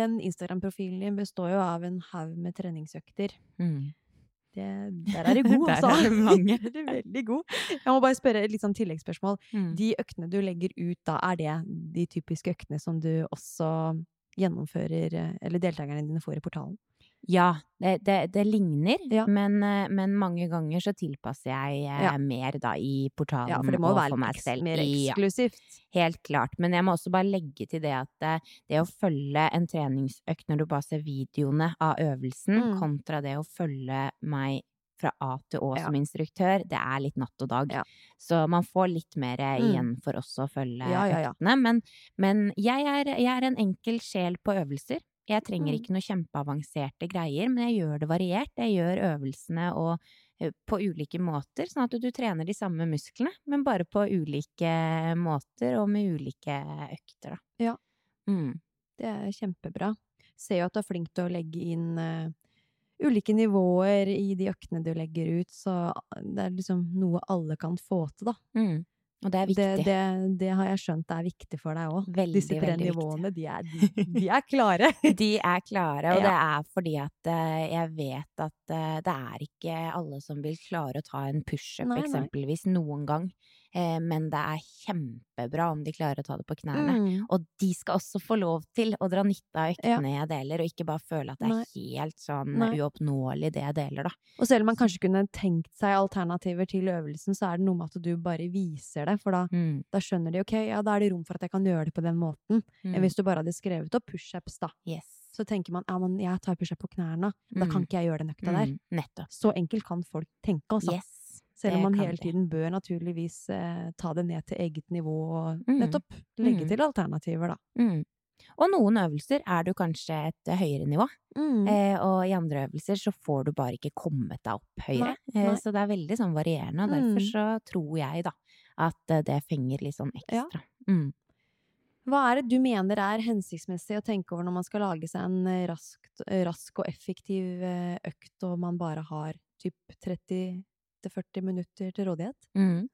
Den Instagram-profilen din består jo av en haug med treningsøkter. Mm. Det, der er du god, Der altså! er du mange. Det er veldig god. Jeg må bare spørre et litt sånn tilleggsspørsmål. Mm. De øktene du legger ut da, er det de typiske øktene som du også gjennomfører, eh, eller deltakerne dine får i portalen? Ja, det, det, det ligner, Ja. men, eh, men mange ganger så tilpasser jeg eh, Ja. mer da i portalen Ja, for det må være meg selv. mer Ja, eksklusivt. helt klart. Men jeg må også bare legge til det at det å følge en treningsøkt når du bare ser videoene av øvelsen, Mm. kontra det å følge meg fra A til Å Ja. som instruktør, det er litt natt og dag. Ja. Så man får litt mer eh, Mm. igjen for også å følge ja. øktene. Men, men jeg, er, jeg er en enkel sjel på øvelser. Jeg trenger Mm. ikke noe kjempeavanserte greier, men jeg gjør det variert. Jeg gjør øvelsene og eh, på ulike måter, sånn at du trener de samme musklene, men bare på ulike måter og med ulike økter, da. Ja. Mm. Det er kjempebra. Ser jo at du er flink til å legge inn eh, ulike nivåer i de øktene du legger ut, så det er liksom noe alle kan få til, da. Mm. Og det er viktig. det, det har jeg skjønt er viktig for deg òg. Disse tre nivåene, de er, de, de er klare. De er klare, og Ja. det er fordi at eh, jeg vet at eh, det er ikke alle som vil klare å ta en pushup, eksempelvis, noen gang. Eh, men det er kjempebra om de klarer å ta det på knærne. Mm. Og de skal også få lov til å dra nytte av Ja. øktene jeg deler, og ikke bare føle at det er helt sånn Nei. uoppnåelig det jeg deler, da. Og selv om man kanskje kunne tenkt seg alternativer til øvelsen, så er det noe med at du bare viser det, for da, Mm. da skjønner de ok, ja, da er det rom for at jeg kan gjøre det på den måten. Mm. Enn hvis du bare hadde skrevet opp pushups, da. Yes. Så tenker man ja, men jeg tar pushup på knærne, da kan Mm. ikke jeg gjøre den økta der. Mm. Så enkelt kan folk tenke, altså. Yes. Selv om man hele tiden bør naturligvis eh, ta det ned til eget nivå og Mm. nettopp legge Mm. til alternativer, da. Mm. Og noen øvelser er du kanskje et eh, høyere nivå, Mm. eh, og i andre øvelser så får du bare ikke kommet deg opp høyere. Nei, nei. Eh, så det er veldig sånn varierende, og Mm. derfor så tror jeg da at eh, det fenger litt sånn Ja. ekstra. Mm. Hva er det du mener er hensiktsmessig å tenke over når man skal lage seg en eh, raskt, eh, rask og effektiv eh, økt, og man bare har typ 30-40 minutter til rådighet? Mm.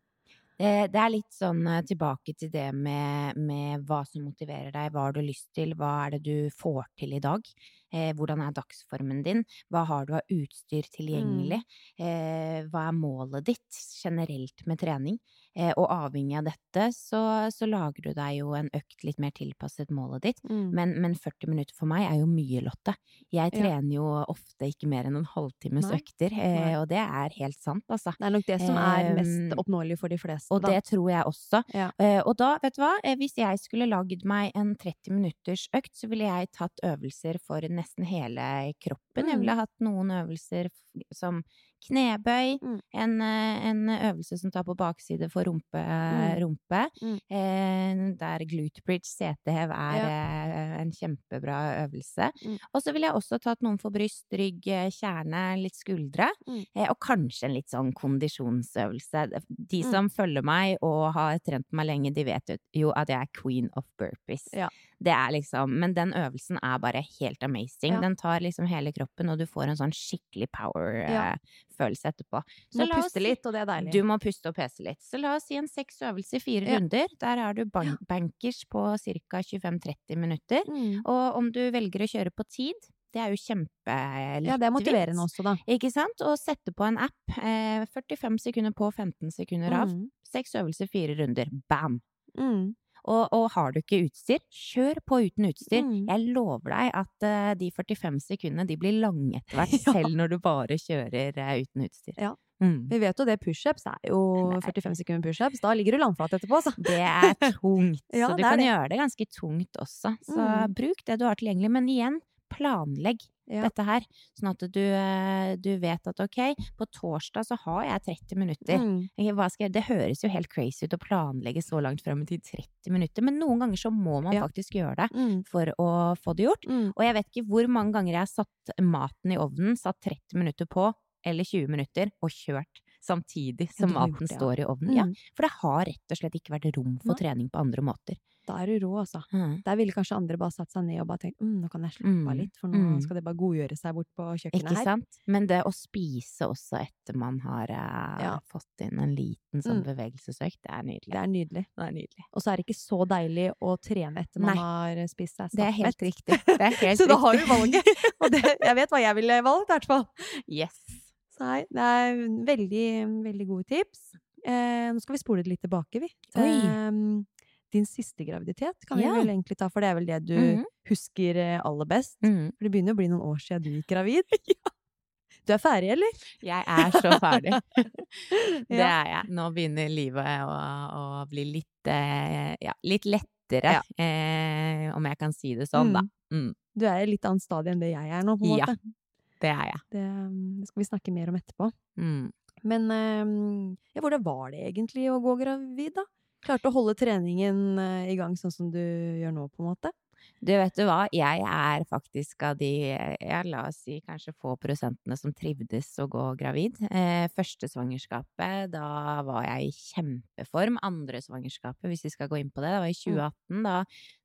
Det, det er litt sånn eh, tilbake til det med, med hva som motiverer deg, hva har du lyst til, hva er det du får til i dag, eh, hvordan er dagsformen din, hva har du av utstyr tilgjengelig, eh, hva er målet ditt generelt med trening, eh, og avhengig av dette så, så lager du deg jo en økt litt mer tilpasset målet ditt, Mm. men, men 40 minutter for meg er jo mye, Lotte. Jeg trener jo ofte ikke mer enn en halvtimes Nei. økter, eh, Nei. og det er helt sant, altså. Det er nok det som er mest oppnåelig for de fleste, Og da. det tror jeg også. Ja. Eh, og da, vet du hva, eh, hvis jeg skulle lagd meg en 30 minutters økt, så ville jeg tatt øvelser for nesten hele kroppen. Jeg Mm. ville hatt noen øvelser som knebøy, Mm. en, eh, en øvelse som tar på bakside for rumpe, Mm. rumpe Mm. eh, der glute bridge, setehev, er eh, en kjempebra øvelse. Mm. Og så ville jeg også tatt noen for bryst, rygg, eh, kjerne, litt skuldre. Mm. Eh, og kanskje en litt sånn kondisjonsøvelse. De Mm. som følger meg og har trent meg lenge, de vet jo at jeg er queen of burpees. Ja. Det er liksom, men den øvelsen er bare helt amazing. Ja. Den tar liksom hele kroppen, og du får en sånn skikkelig power-følelse etterpå. Du må la oss puste si- litt, og det er deilig. Du må puste og pese litt. Så la oss si en seks øvelser i fire Ja. runder. Der har du ban bankers på ca. 25-30 minutter. Mm. Og om du velger å kjøre på tid, det er jo kjempelettvint. Ja, det er motiverende også, da. Ikke sant? Og sette på en app. Eh, 45 sekunder på, 15 sekunder av. Mm. Seks øvelser, fire runder. Bam! Mm. Og, og har du ikke utstyr, kjør på uten utstyr. Mm. Jeg lover deg at uh, de 45 sekundene de blir lange etter hvert, Ja. selv når du bare kjører uh, uten utstyr. Ja. Mm. Vi vet jo det, pushups er jo Nei. 45 sekunder pushups. Da ligger du langflat etterpå, så. Det er tungt, Ja, så du kan det. gjøre det ganske tungt også. Så Mm. bruk det du har tilgjengelig, men igjen, planlegg Ja. dette her, sånn at du, eh, du vet at ok, på torsdag så har jeg 30 minutter. Mm. Jeg, det høres jo helt crazy ut å planlegge så langt frem i tid, 30 minutter, men noen ganger så må man Ja. faktisk gjøre det Mm. for å få det gjort. Mm. Og jeg vet ikke hvor mange ganger jeg har satt maten i ovnen, satt 30 minutter på, eller 20 minutter, og kjørt samtidig som maten det, ja. står i ovnen. Ja, Mm. for det har rett og slett ikke vært rom for trening på andre måter. Da er du rå, altså. Mm. Der ville kanskje andre bare satt seg ned og bare tenkt mm, nå kan jeg slappe av Mm. litt, for nå Mm. skal det bare godgjøre seg bort på kjøkkenet Ikke her. sant? Men det å spise også etter man har eh, Ja. fått inn en liten sånn Mm. bevegelsesøkt, det er nydelig. Det er nydelig. Det er nydelig. Og så er det ikke så deilig å trene etter man Nei. har spist seg Det er helt riktig. Det er helt Så da har du valget. Og det, jeg vet hva jeg ville valgt, i hvert fall. Yes. Så nei, det er veldig, veldig gode tips. Eh, nå skal vi spole det litt tilbake, vi. Eh, din siste graviditet kan Ja. vi vel egentlig ta, for det er vel det du Mhm. husker eh, aller best. Mm. For det begynner å bli noen år siden du gikk gravid. Du er ferdig, eller? Jeg er så ferdig. Det er jeg. Nå begynner livet å, å bli litt, eh, ja, litt lettere, eh, om jeg kan si det sånn, da. Mm. Du er i litt annet stadie enn det jeg er nå, på en Ja. måte. Det er jeg. Det, det skal vi snakke mer om etterpå. Mm. Men eh, ja, hvordan var det egentlig å gå gravid, da? Klarte å holde treningen eh, i gang sånn som du gjør nå, på en måte? Du, vet du hva? Jeg er faktisk av de, ja, la oss si kanskje få prosentene som trivdes å gå gravid. Eh, første svangerskapet, da var jeg i kjempeform. Andre svangerskapet, hvis vi skal gå inn på det, det var i 2018. Da,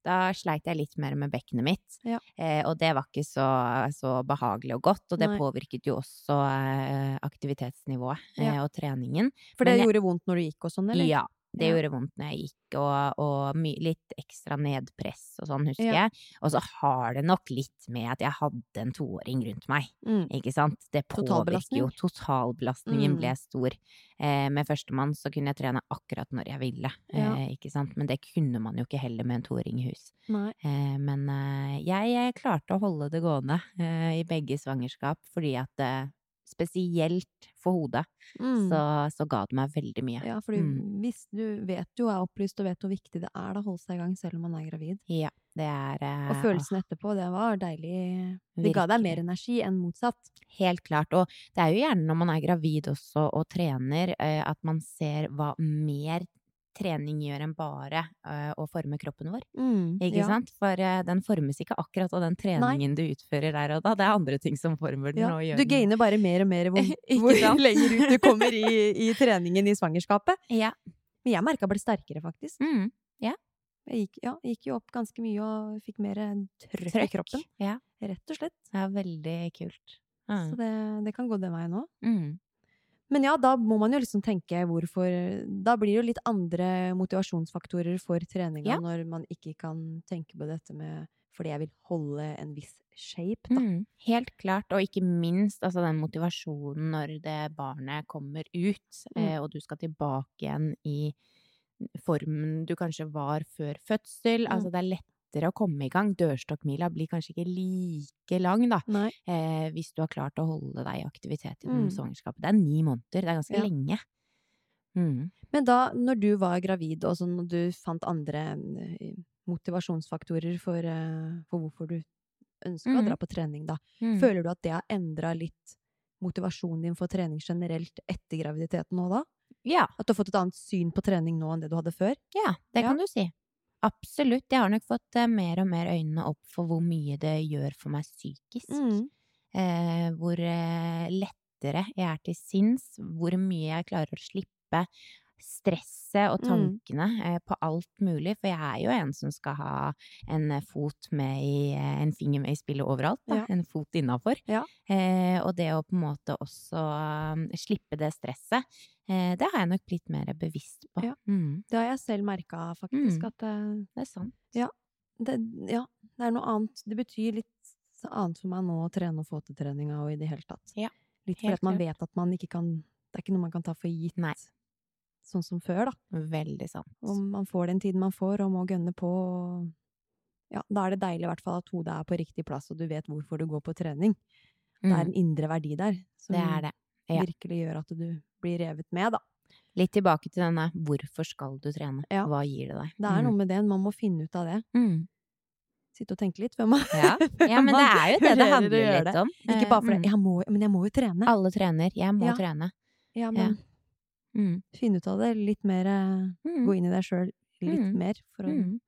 da sleit jeg litt mer med bekkenet mitt. Ja. Eh, og det var ikke så, så behagelig og godt, og det Nei. påvirket jo også eh, aktivitetsnivået eh, Ja. og treningen. For det Men gjorde vondt når du gikk og sånn, eller? Ja, det gjorde vondt når jeg gikk, og, og litt ekstra nedpress og sånn, husker Ja. jeg. Og så har det nok litt med at jeg hadde en toåring rundt meg, Mm. ikke sant? Det påvirker jo. Totalbelastningen Mm. ble stor. Eh, med førstemann så kunne jeg trene akkurat når jeg ville, Ja. eh, ikke sant? Men det kunne man jo ikke heller med en toåring i hus. Eh, men eh, jeg, jeg klarte å holde det gående eh, i begge svangerskap, fordi at eh, spesielt for hodet, Mm. så, så ga det meg veldig mye. Ja, for Mm. hvis du vet jo, er opplyst og vet hvor viktig det er å holde seg i gang selv om man er gravid. Ja, det er eh, Og følelsen etterpå, det var deilig. Det ga deg mer energi enn motsatt. Helt klart. Og det er jo gjerne når man er gravid også og trener, eh, at man ser hva mer trening gjør enn bare eh, å forme kroppen vår. Mm, Ikke ja. sant? For eh, den formes ikke akkurat av den treningen du utfører der og da. Det er andre ting som former den Ja. og gjør Du gainer bare mer og mer hvor, hvor lenger ut du kommer i, i treningen i svangerskapet. Ja. Men jeg merka jeg ble sterkere, faktisk. Mm. Jeg gikk, ja, gikk jo opp ganske mye og fikk mer trøkk, trøkk. i kroppen. Ja. Rett og slett. Det er veldig kult. Så Mm. det, det kan gå den veien òg. Mm. Men ja, da må man jo liksom tenke hvorfor Da blir det jo litt andre motivasjonsfaktorer for treninga Ja. når man ikke kan tenke på dette med fordi jeg vil holde en viss shape, da. Mm, helt klart, og ikke minst altså den motivasjonen når det barnet kommer ut, Mm. eh, og du skal tilbake igjen i formen du kanskje var før fødsel. Mm. Altså det er lettere å komme i gang. Dørstokkmila blir kanskje ikke like lang, da, eh, hvis du har klart å holde deg i aktivitet gjennom Mm. svangerskapet. Det er ni måneder, det er ganske Ja. lenge. Mm. Men da, når du var gravid, og og du fant andre eh, motivasjonsfaktorer for, eh, for hvorfor du ønska å Mhm. dra på trening, da, Mm. føler du at det har endra litt motivasjonen din for trening generelt etter graviditeten nå, da? Ja. At du har fått et annet syn på trening nå enn det du hadde før? Ja, det Ja. kan du si. Absolutt. Jeg har nok fått eh, mer og mer øynene opp for hvor mye det gjør for meg psykisk. Mm. Eh, hvor eh, lettere jeg er til sinns, hvor mye jeg klarer å slippe stresset og Mm. tankene mm. på alt mulig. For jeg er jo en som skal ha en eh, fot med i eh, En finger med i spillet overalt. Ja. En fot innafor. Ja. Eh, og det å på en måte også um, slippe det stresset, eh, det har jeg nok blitt mer bevisst på. Ja. Mm, Det har jeg selv merka, faktisk. Mm. At det, det er sant. det, ja, det er noe annet. Det betyr litt annet for meg nå å trene og få til treninga og i det hele tatt. Ja, Litt fordi man vet at man ikke kan Det er ikke noe man kan ta for gitt. Nei. Sånn som før, da. Veldig sant. Og man får den tiden man får, og må gønne på. Og ja, da er det deilig i hvert fall at hodet er på riktig plass, og du vet hvorfor du går på trening. Det er Mm, en indre verdi der som det det. ja. virkelig gjør at du blir revet med, da. Litt tilbake til denne hvorfor skal du trene? Ja. Hva gir det deg? Det er noe med det, man må finne ut av det. Mm. Sitte og tenke litt før man Ja. ja, men det er jo det det handler litt det. om. Ikke bare for Eh, mm. jeg må, Men jeg må jo trene. Alle trener. Jeg må Ja. trene. Ja, men Mm. finne ut av det litt mer eh, Mm. Gå inn i deg sjøl litt Mm. mer for å Mm.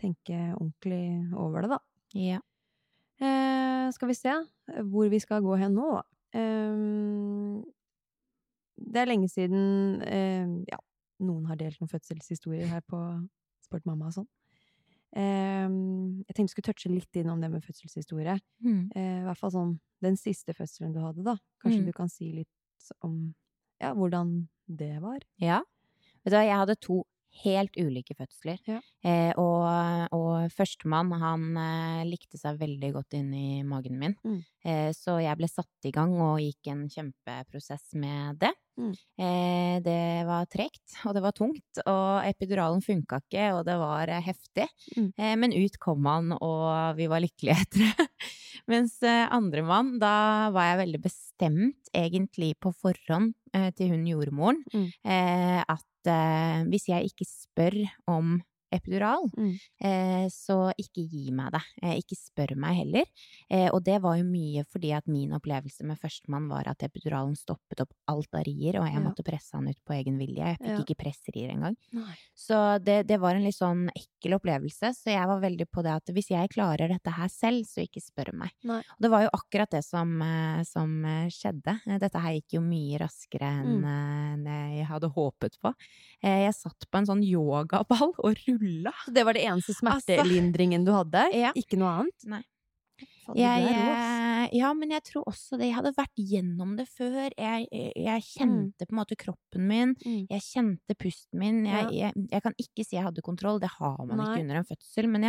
tenke ordentlig over det, da. Ja. Eh, skal vi se hvor vi skal gå hen nå. Eh, det er lenge siden eh, ja, noen har delt noen fødselshistorier her på Sport Mamma og sånn. Eh, jeg tenkte vi skulle touche litt innom det med fødselshistorie. Mm. Eh, I hvert fall sånn den siste fødselen du hadde, da. Kanskje Mm. du kan si litt om ja, hvordan det var? Ja. Vet du hva, jeg hadde to helt ulike fødsler. Ja. Eh, og, og førstemann, han eh, likte seg veldig godt inn i magen min. Mm. Eh, så jeg ble satt i gang og gikk en kjempeprosess med det. Mm. Eh, det var tregt, og det var tungt, og epiduralen funka ikke, og det var eh, heftig. Mm. Eh, men ut kom han, og vi var lykkelige etter det. Mens eh, andre mann, da var jeg veldig bestemt, egentlig på forhånd, eh, til hun jordmoren, Mm. eh, at eh, hvis jeg ikke spør om epidural, Mm. eh, så ikke gi meg det. Eh, ikke spør meg heller. Eh, og det var jo mye fordi at min opplevelse med førstemann var at epiduralen stoppet opp alt av rier, og jeg Ja. måtte presse han ut på egen vilje. Jeg fikk Ja. ikke presserier engang. Nei. Så det, det var en litt sånn ekkel opplevelse, så jeg var veldig på det at hvis jeg klarer dette her selv, så ikke spør meg. Nei. Og det var jo akkurat det som, eh, som eh, skjedde. Eh, Dette her gikk jo mye raskere enn Mm. jeg hadde håpet på. Eh, Jeg satt på en sånn yogaball og rulla. Så det var det eneste Altså- smertelindringen du hadde? Ja. Ikke noe annet? Nei. Fader, Jeg, eh, ja, men jeg tror også det. Jeg hadde vært gjennom det før. Jeg, jeg, kjente kjente på en måte kroppen min. Mm. Jeg kjente pusten min. Ja. jeg, kan ikke si jeg hadde kontroll, det har man Nei. ikke under en fødsel. Men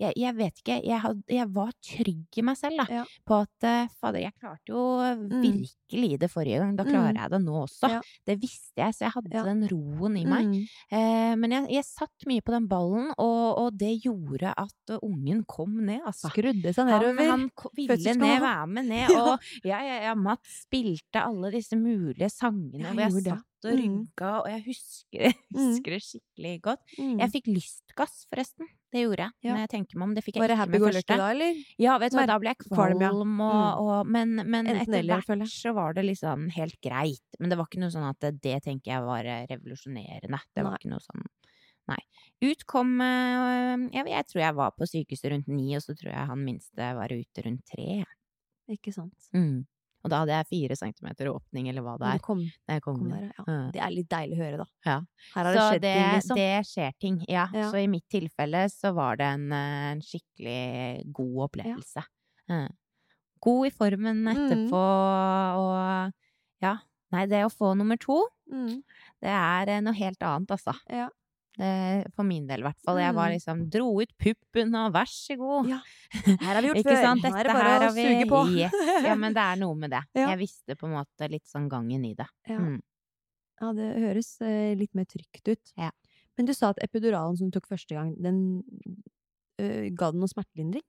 jeg, vet ikke. Had, jeg var trygg i meg selv, da. Ja. På at eh, fader, jeg klarte jo virkelig det forrige gang. Da klarer Mm. jeg det nå også. Ja. Det visste jeg, så jeg hadde den roen i meg. Mm. Eh, men jeg, satt mye på den ballen, og, og det gjorde at ungen kom ned, altså. Skrudde seg nedover. Han ville ned, være med ned, og ja, ja, ja, Mats spilte alle disse mulige sangene hvor jeg satt og rynka, og jeg husker, jeg husker det skikkelig godt. Mm. Jeg fikk lystgass, forresten. Det gjorde jeg. Ja. Når jeg tenker meg om. Det fikk jeg Var det ikke med første. da, eller? Ja, vet du hva, da ble jeg kvalm, ja. og, Mm. og, men, men etter eller, hvert så var det liksom helt greit. Men det var ikke noe sånn at det, det tenker jeg var revolusjonerende. Det var Nei. ikke noe sånn Nei. Ut kom eh, jeg, jeg tror jeg var på sykehuset rundt ni, og så tror jeg han minste var ute rundt tre. Ikke sant. Mm. Og da hadde jeg fire centimeter åpning, eller hva det er. kom, jeg kom kom der, ja. Det er litt deilig å høre, da. Ja. Her har det Så skjedd det, ting, liksom. det skjer ting, ja. Ja. Så i mitt tilfelle så var det en, eh, en skikkelig god opplevelse. Ja. God i formen etterpå, og ja. Nei, det å få nummer to, Mm. det er eh, noe helt annet, altså. Ja. Det, for min del, i hvert fall. Jeg var Mm. liksom Dro ut puppen, og vær så god. Ja. Her har vi gjort Ikke før. sant? Nå er det bare her å vi suge på. Yes. Ja, men det er noe med det. Ja. Jeg visste på en måte litt sånn gangen i det. Ja. Mm. Ja, det høres eh, litt mer trygt ut. Ja. Men du sa at epiduralen som du tok første gang, den øh, ga den noe smertelindring?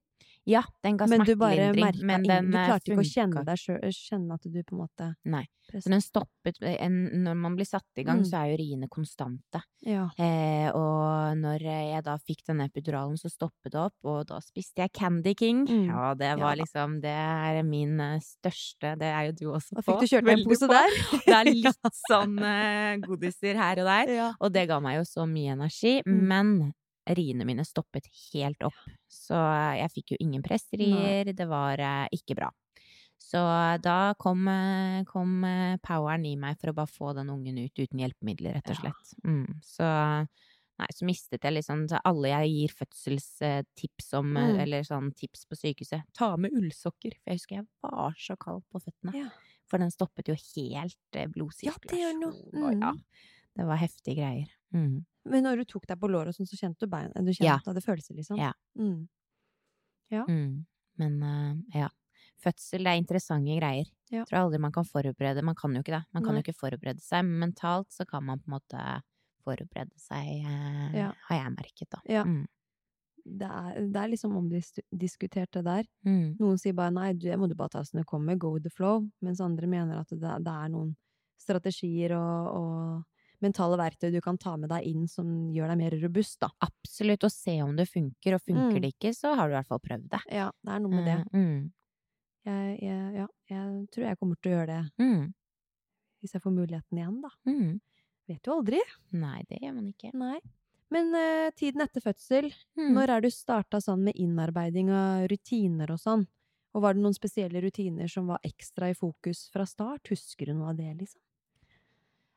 Ja, den ga Men du bare smertelindring, merka men den Du eh, klarte ikke å kjenne deg sjøl Kjenne at du på en måte Nei. Så den stoppet en, Når man blir satt i gang, Mm. så er jo riene konstante. Ja. Eh, og når jeg da fikk denne epiduralen, så stoppet det opp, og da spiste jeg Candy King. Mm. Ja, det var ja. liksom Det er min eh, største Det er jo du også på. Da fikk du kjørt deg en pose på. der. Det er litt sånn eh, godiser her og der. Ja. Og det ga meg jo så mye energi. Mm. Men riene mine stoppet helt opp. Så eh, jeg fikk jo ingen pressrier. Det var eh, ikke bra. Så da kom, eh, kom eh, poweren i meg for å bare få den ungen ut uten hjelpemidler, rett og slett. Mm. Så Nei, så mistet jeg liksom Alle jeg gir fødselstips om, eh, Mm. eller sånn tips på sykehuset, ta med ullsokker. For jeg husker jeg var så kald på føttene. Ja. For den stoppet jo helt blodsirkulasjonen. Ja, det gjør noe. og ja, Mm. Det var heftige greier. Mm. Men når du tok deg på låret sånn, så kjente du bein Du kjente Ja. hadde følelser, liksom? Ja. Mm. Mm. Men uh, ja. Fødsel, det er interessante greier. Ja. Jeg tror aldri man kan forberede Man kan jo ikke det. Man kan Nei. jo ikke forberede seg, men mentalt så kan man på en måte forberede seg, uh, Ja. har jeg merket, da. Ja. Mm. Det er, det er liksom omdiskutert, det der. Mm. Noen sier bare nei, det må du bare ta som det kommer, go with the flow, mens andre mener at det, det er noen strategier og, og mentale verktøy du kan ta med deg inn som gjør deg mer robust, da. Absolutt. Og se om det funker, og funker Mm. det ikke, så har du i hvert fall prøvd det. Ja, det er noe med det. Eh, Mm. Jeg, jeg, ja, jeg tror jeg kommer til å gjøre det Mm. hvis jeg får muligheten igjen, da. Mm. Vet jo aldri. Nei, det gjør man ikke. Nei. Men uh, tiden etter fødsel, Mm. når er du starta sånn med innarbeiding av rutiner og sånn? Og var det noen spesielle rutiner som var ekstra i fokus fra start? Husker du noe av det, liksom?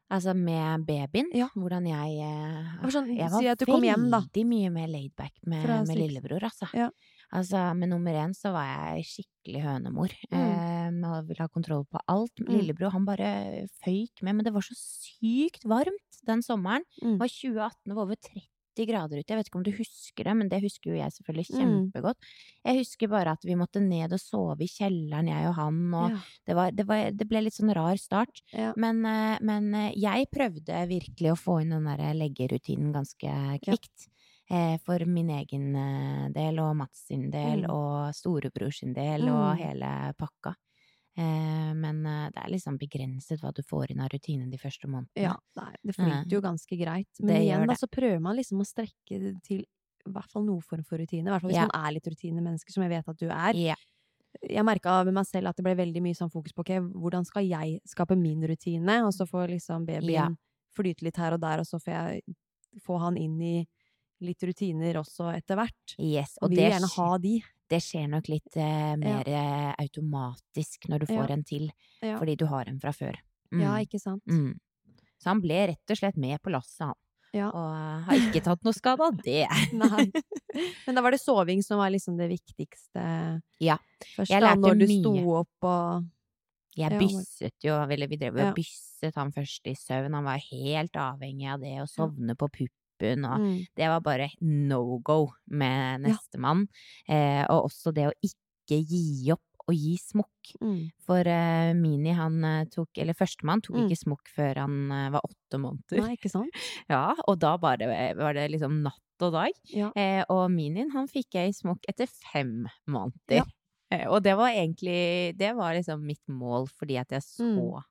Altså med babyen, Ja. hvordan jeg eh, var sånn, Jeg si at hjem, veldig mye mer laidback med, med lillebror, altså. Ja. Altså, med nummer én så var jeg skikkelig hønemor. Mm. Eh, og ville ha kontroll på alt. Mm. Lillebror, han bare føyk med. Men det var så sykt varmt den sommeren. Mm. Det var 2018, det var over 30 grader ute. Jeg vet ikke om du husker det, men det husker jo jeg selvfølgelig Mm. kjempegodt. Jeg husker bare at vi måtte ned og sove i kjelleren, jeg og han, og Ja. det, var, det, var, det ble litt sånn rar start. Ja. Men, eh, men eh, jeg prøvde virkelig å få inn den der leggerutinen ganske kvikt. Ja. for min egen eh, del, og Mats sin del, Mm. og storebror sin del, og Mm. hele pakka. Eh, men eh, det er liksom begrenset hva du får inn av rutine de første månedene. Ja, nei, det flyter jo ganske greit. Men Det igjen, da, så prøver man liksom å strekke til i hvert fall noen form for rutine. I hvert fall hvis Ja. man er litt rutinemenneske, som jeg vet at du er. Ja. Jeg merka med meg selv at det ble veldig mye sånn fokus på okay, hvordan skal jeg skape min rutine, og så får liksom babyen Ja. flyte litt her og der, og så får jeg få han inn i litt rutiner også etter hvert. Yes, Og og vil det, gjerne ha de. Det skjer nok litt eh, mer ja. automatisk når du får Ja. en til, Ja, fordi du har en fra før. ja Mm. ikke sant? Mm. Så han ble rett og slett med på lasset, han. Ja. Og eh, har ikke tatt noe skade av det. Nei. Men da var det soving som var liksom det viktigste Ja. først, da, når du mye. sto opp og Jeg Ja, bysset jo, eller vi drev Ja. og bysset han først i søvn. Han var helt avhengig av det, å sovne på puppen og mm. Det var bare no go med Ja. nestemann. Eh, og også det å ikke gi opp å gi smokk. Mm. For eh, Mini, han eh, tok Eller førstemann tok Mm. ikke smokk før han eh, var åtte måneder. Nei, ikke sant? Ja, og da bare var det liksom natt og dag. Ja. Eh, og Minien, han fikk ei smokk etter fem måneder. Ja. Eh, og det var egentlig Det var liksom mitt mål, fordi at jeg så Mm.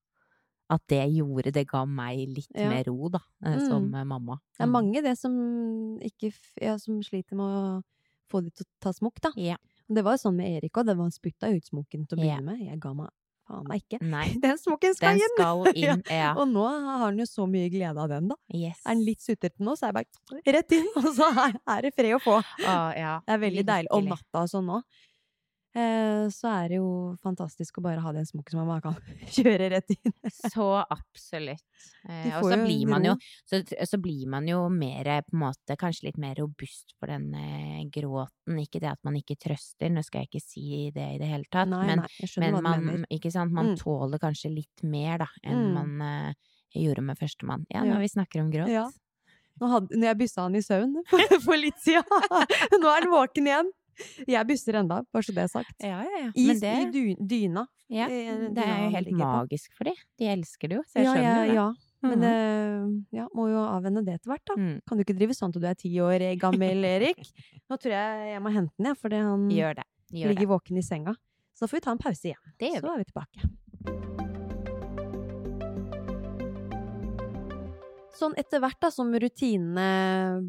At det gjorde Det ga meg litt Ja. mer ro, da, som Mm. som eh, mamma. Det er Mm. mange det som ikke ja, som sliter med å få de til å ta smokk, da. Ja. Det var jo sånn med Erik òg. Han spytta ut smokken til å begynne med. Jeg ga meg faen meg ikke. Nei, Den smokken skal den skal inn. Ja. Og nå har han jo så mye glede av den, da. Yes. Er han litt sutrete nå, så er jeg bare rett inn, og så er, det fred å få. Ah, ja. Det er veldig deilig. Og natta og sånn òg. Eh, så er det jo fantastisk å bare ha den smokken som man kan kjøre rett inn. Så absolutt. Eh, og så blir man jo så, så blir man jo mer på en måte kanskje litt mer robust for den eh, gråten. Ikke det at man ikke trøster, nå skal jeg ikke si det i det hele tatt, Nei, men, nei, men man, ikke sant, man Mm. tåler kanskje litt mer da enn Mm. man eh, gjorde med førstemann. Ja, Ja. vi snakker om gråt. Ja. Nå hadde, når jeg byssa han i søvn for, for litt siden. Nå er han våken igjen. Jeg busser enda, bare så det er sagt. ja, ja. ja. I, Men det, i dy, dyna. ja, eh, det er jo helt magisk for de. De elsker det jo, så jeg Ja, skjønner ja, det. ja. Men Mhm. det ja, må jo avvenne det etter hvert, da. Mm. Kan du ikke drive sånn til du er ti år gammel, Erik? Nå tror jeg jeg må hente den, jeg, fordi han Gjør det. Gjør ligger det. våken i senga. Så da får vi ta en pause igjen. Det gjør Så er vi tilbake. Sånn etter hvert da, som rutinene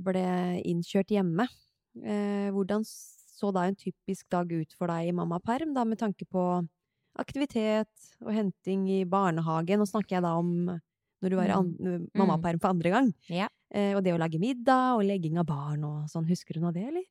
ble innkjørt hjemme, eh, hvordan så da en typisk dag ut for deg i mammaperm, da med tanke på aktivitet og henting i barnehagen? Nå snakker jeg da om når du var i an mammaperm for andre gang. Ja. Eh, og det å lage middag og legging av barn og sånn. Husker du noe av det, eller?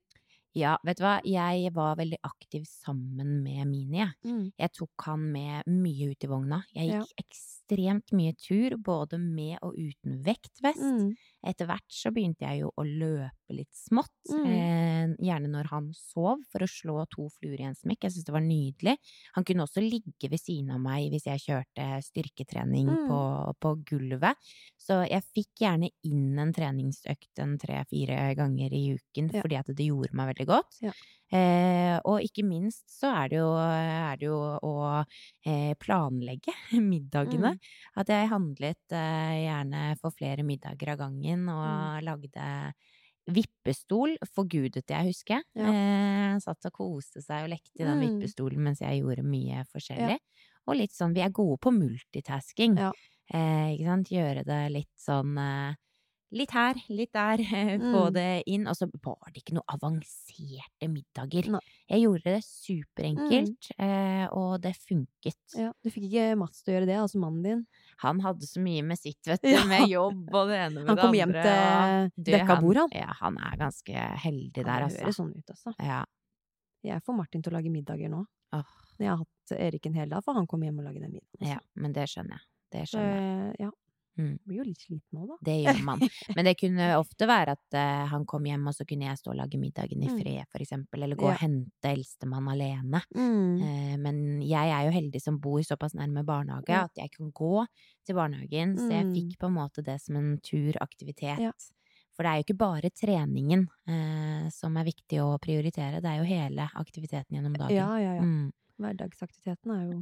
Ja, vet du hva, jeg var veldig aktiv sammen med Mini, jeg. Jeg tok han med mye ut i vogna. Jeg Ja. gikk ekstremt mye tur, både med og uten vektvest. Mm. Etter hvert så begynte jeg jo å løpe litt smått, Mm. eh, gjerne når han sov, for å slå to fluer i en smekk. Jeg syntes det var nydelig. Han kunne også ligge ved siden av meg hvis jeg kjørte styrketrening Mm. på, på gulvet. Så jeg fikk gjerne inn en treningsøkt en tre-fire ganger i uken, Ja. fordi at det gjorde meg veldig godt. Ja. Eh, og ikke minst så er det jo, er det jo å eh, planlegge middagene. Mm. At jeg handlet eh, gjerne for flere middager av gangen, og Mm. lagde vippestol, forgudet jeg, husker jeg. Ja. Eh, satt og koste seg og lekte i den Mm. vippestolen mens jeg gjorde mye forskjellig. Og litt sånn, vi er gode på multitasking. Ja. Eh, ikke sant? Gjøre det litt sånn eh, Litt her, litt der, få Mm. det inn. Og så var det ikke noe avanserte middager. Nei. Jeg gjorde det superenkelt, mm. og det funket. Ja, du fikk ikke Mats til å gjøre det, altså mannen din. Han hadde så mye med sitt, vet du, Ja. med jobb og det ene med Han det kom hjem til og- dekka bord, han. Ja, han er ganske heldig der, altså. Han høres sånn ut, altså. Ja. Jeg får Martin til å lage middager nå. Oh. Jeg har hatt Erik en hel dag, for han kom hjem og lagde den middagen. ja, Altså. men det skjønner jeg. Det skjønner jeg. ja. Mm. Blir jo litt sliten òg, da. Det gjør man. Men det kunne ofte være at uh, han kom hjem, og så kunne jeg stå og lage middagen i Mm. fred, for eksempel. Eller gå Ja. og hente eldstemann alene. Mm. Uh, men jeg er jo heldig som bor såpass nærme barnehage mm. at jeg kan gå til barnehagen, så jeg Mm. fikk på en måte det som en turaktivitet. Ja. For det er jo ikke bare treningen uh, som er viktig å prioritere, det er jo hele aktiviteten gjennom dagen. Ja, ja, ja. Mm, Hverdagsaktiviteten er jo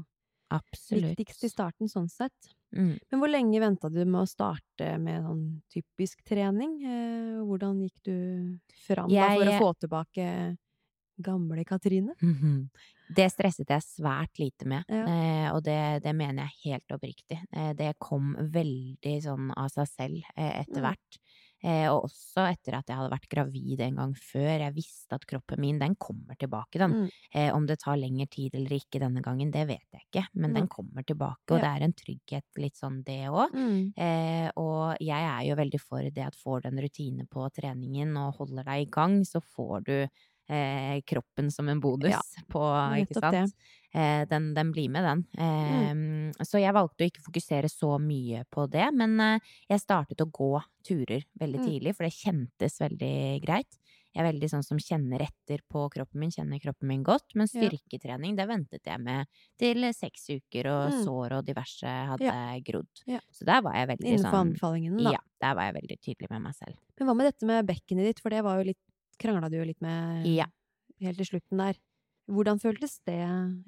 absolutt. viktigst i starten, sånn sett. Mm. Men hvor lenge venta du med å starte med sånn typisk trening? Eh, hvordan gikk du fram da for å få tilbake gamle Katrine? Mhm. Det stresset jeg svært lite med, Ja. eh, og det, det mener jeg helt oppriktig. Eh, det kom veldig sånn av seg selv etter Mm. hvert. Eh, og også etter at jeg hadde vært gravid en gang før. Jeg visste at kroppen min, den kommer tilbake, den. Mm. Eh, om det tar lengre tid eller ikke denne gangen, det vet jeg ikke, men mm. den kommer tilbake, og Ja. det er en trygghet litt sånn det òg. Mm. Eh, og jeg er jo veldig for det at får du en rutine på treningen og holder deg i gang, så får du eh, kroppen som en bonus Ja, på, ikke nettopp det. Eh, den, den blir med, den. Eh, Så jeg valgte å ikke fokusere så mye på det, men eh, jeg startet å gå turer veldig Mm. tidlig, for det kjentes veldig greit. Jeg er veldig sånn som kjenner etter på kroppen min, kjenner kroppen min godt. Men styrketrening, det ventet jeg med til seks uker, og Mm. sår og diverse hadde Ja. grodd. Ja. Så der var jeg veldig Innenfor sånn anbefalingen, da. Ja, der var jeg veldig tydelig med meg selv. Men hva med dette med bekkenet ditt, for det var jo litt Krangla du jo litt med Ja. helt til slutten der. Hvordan føltes det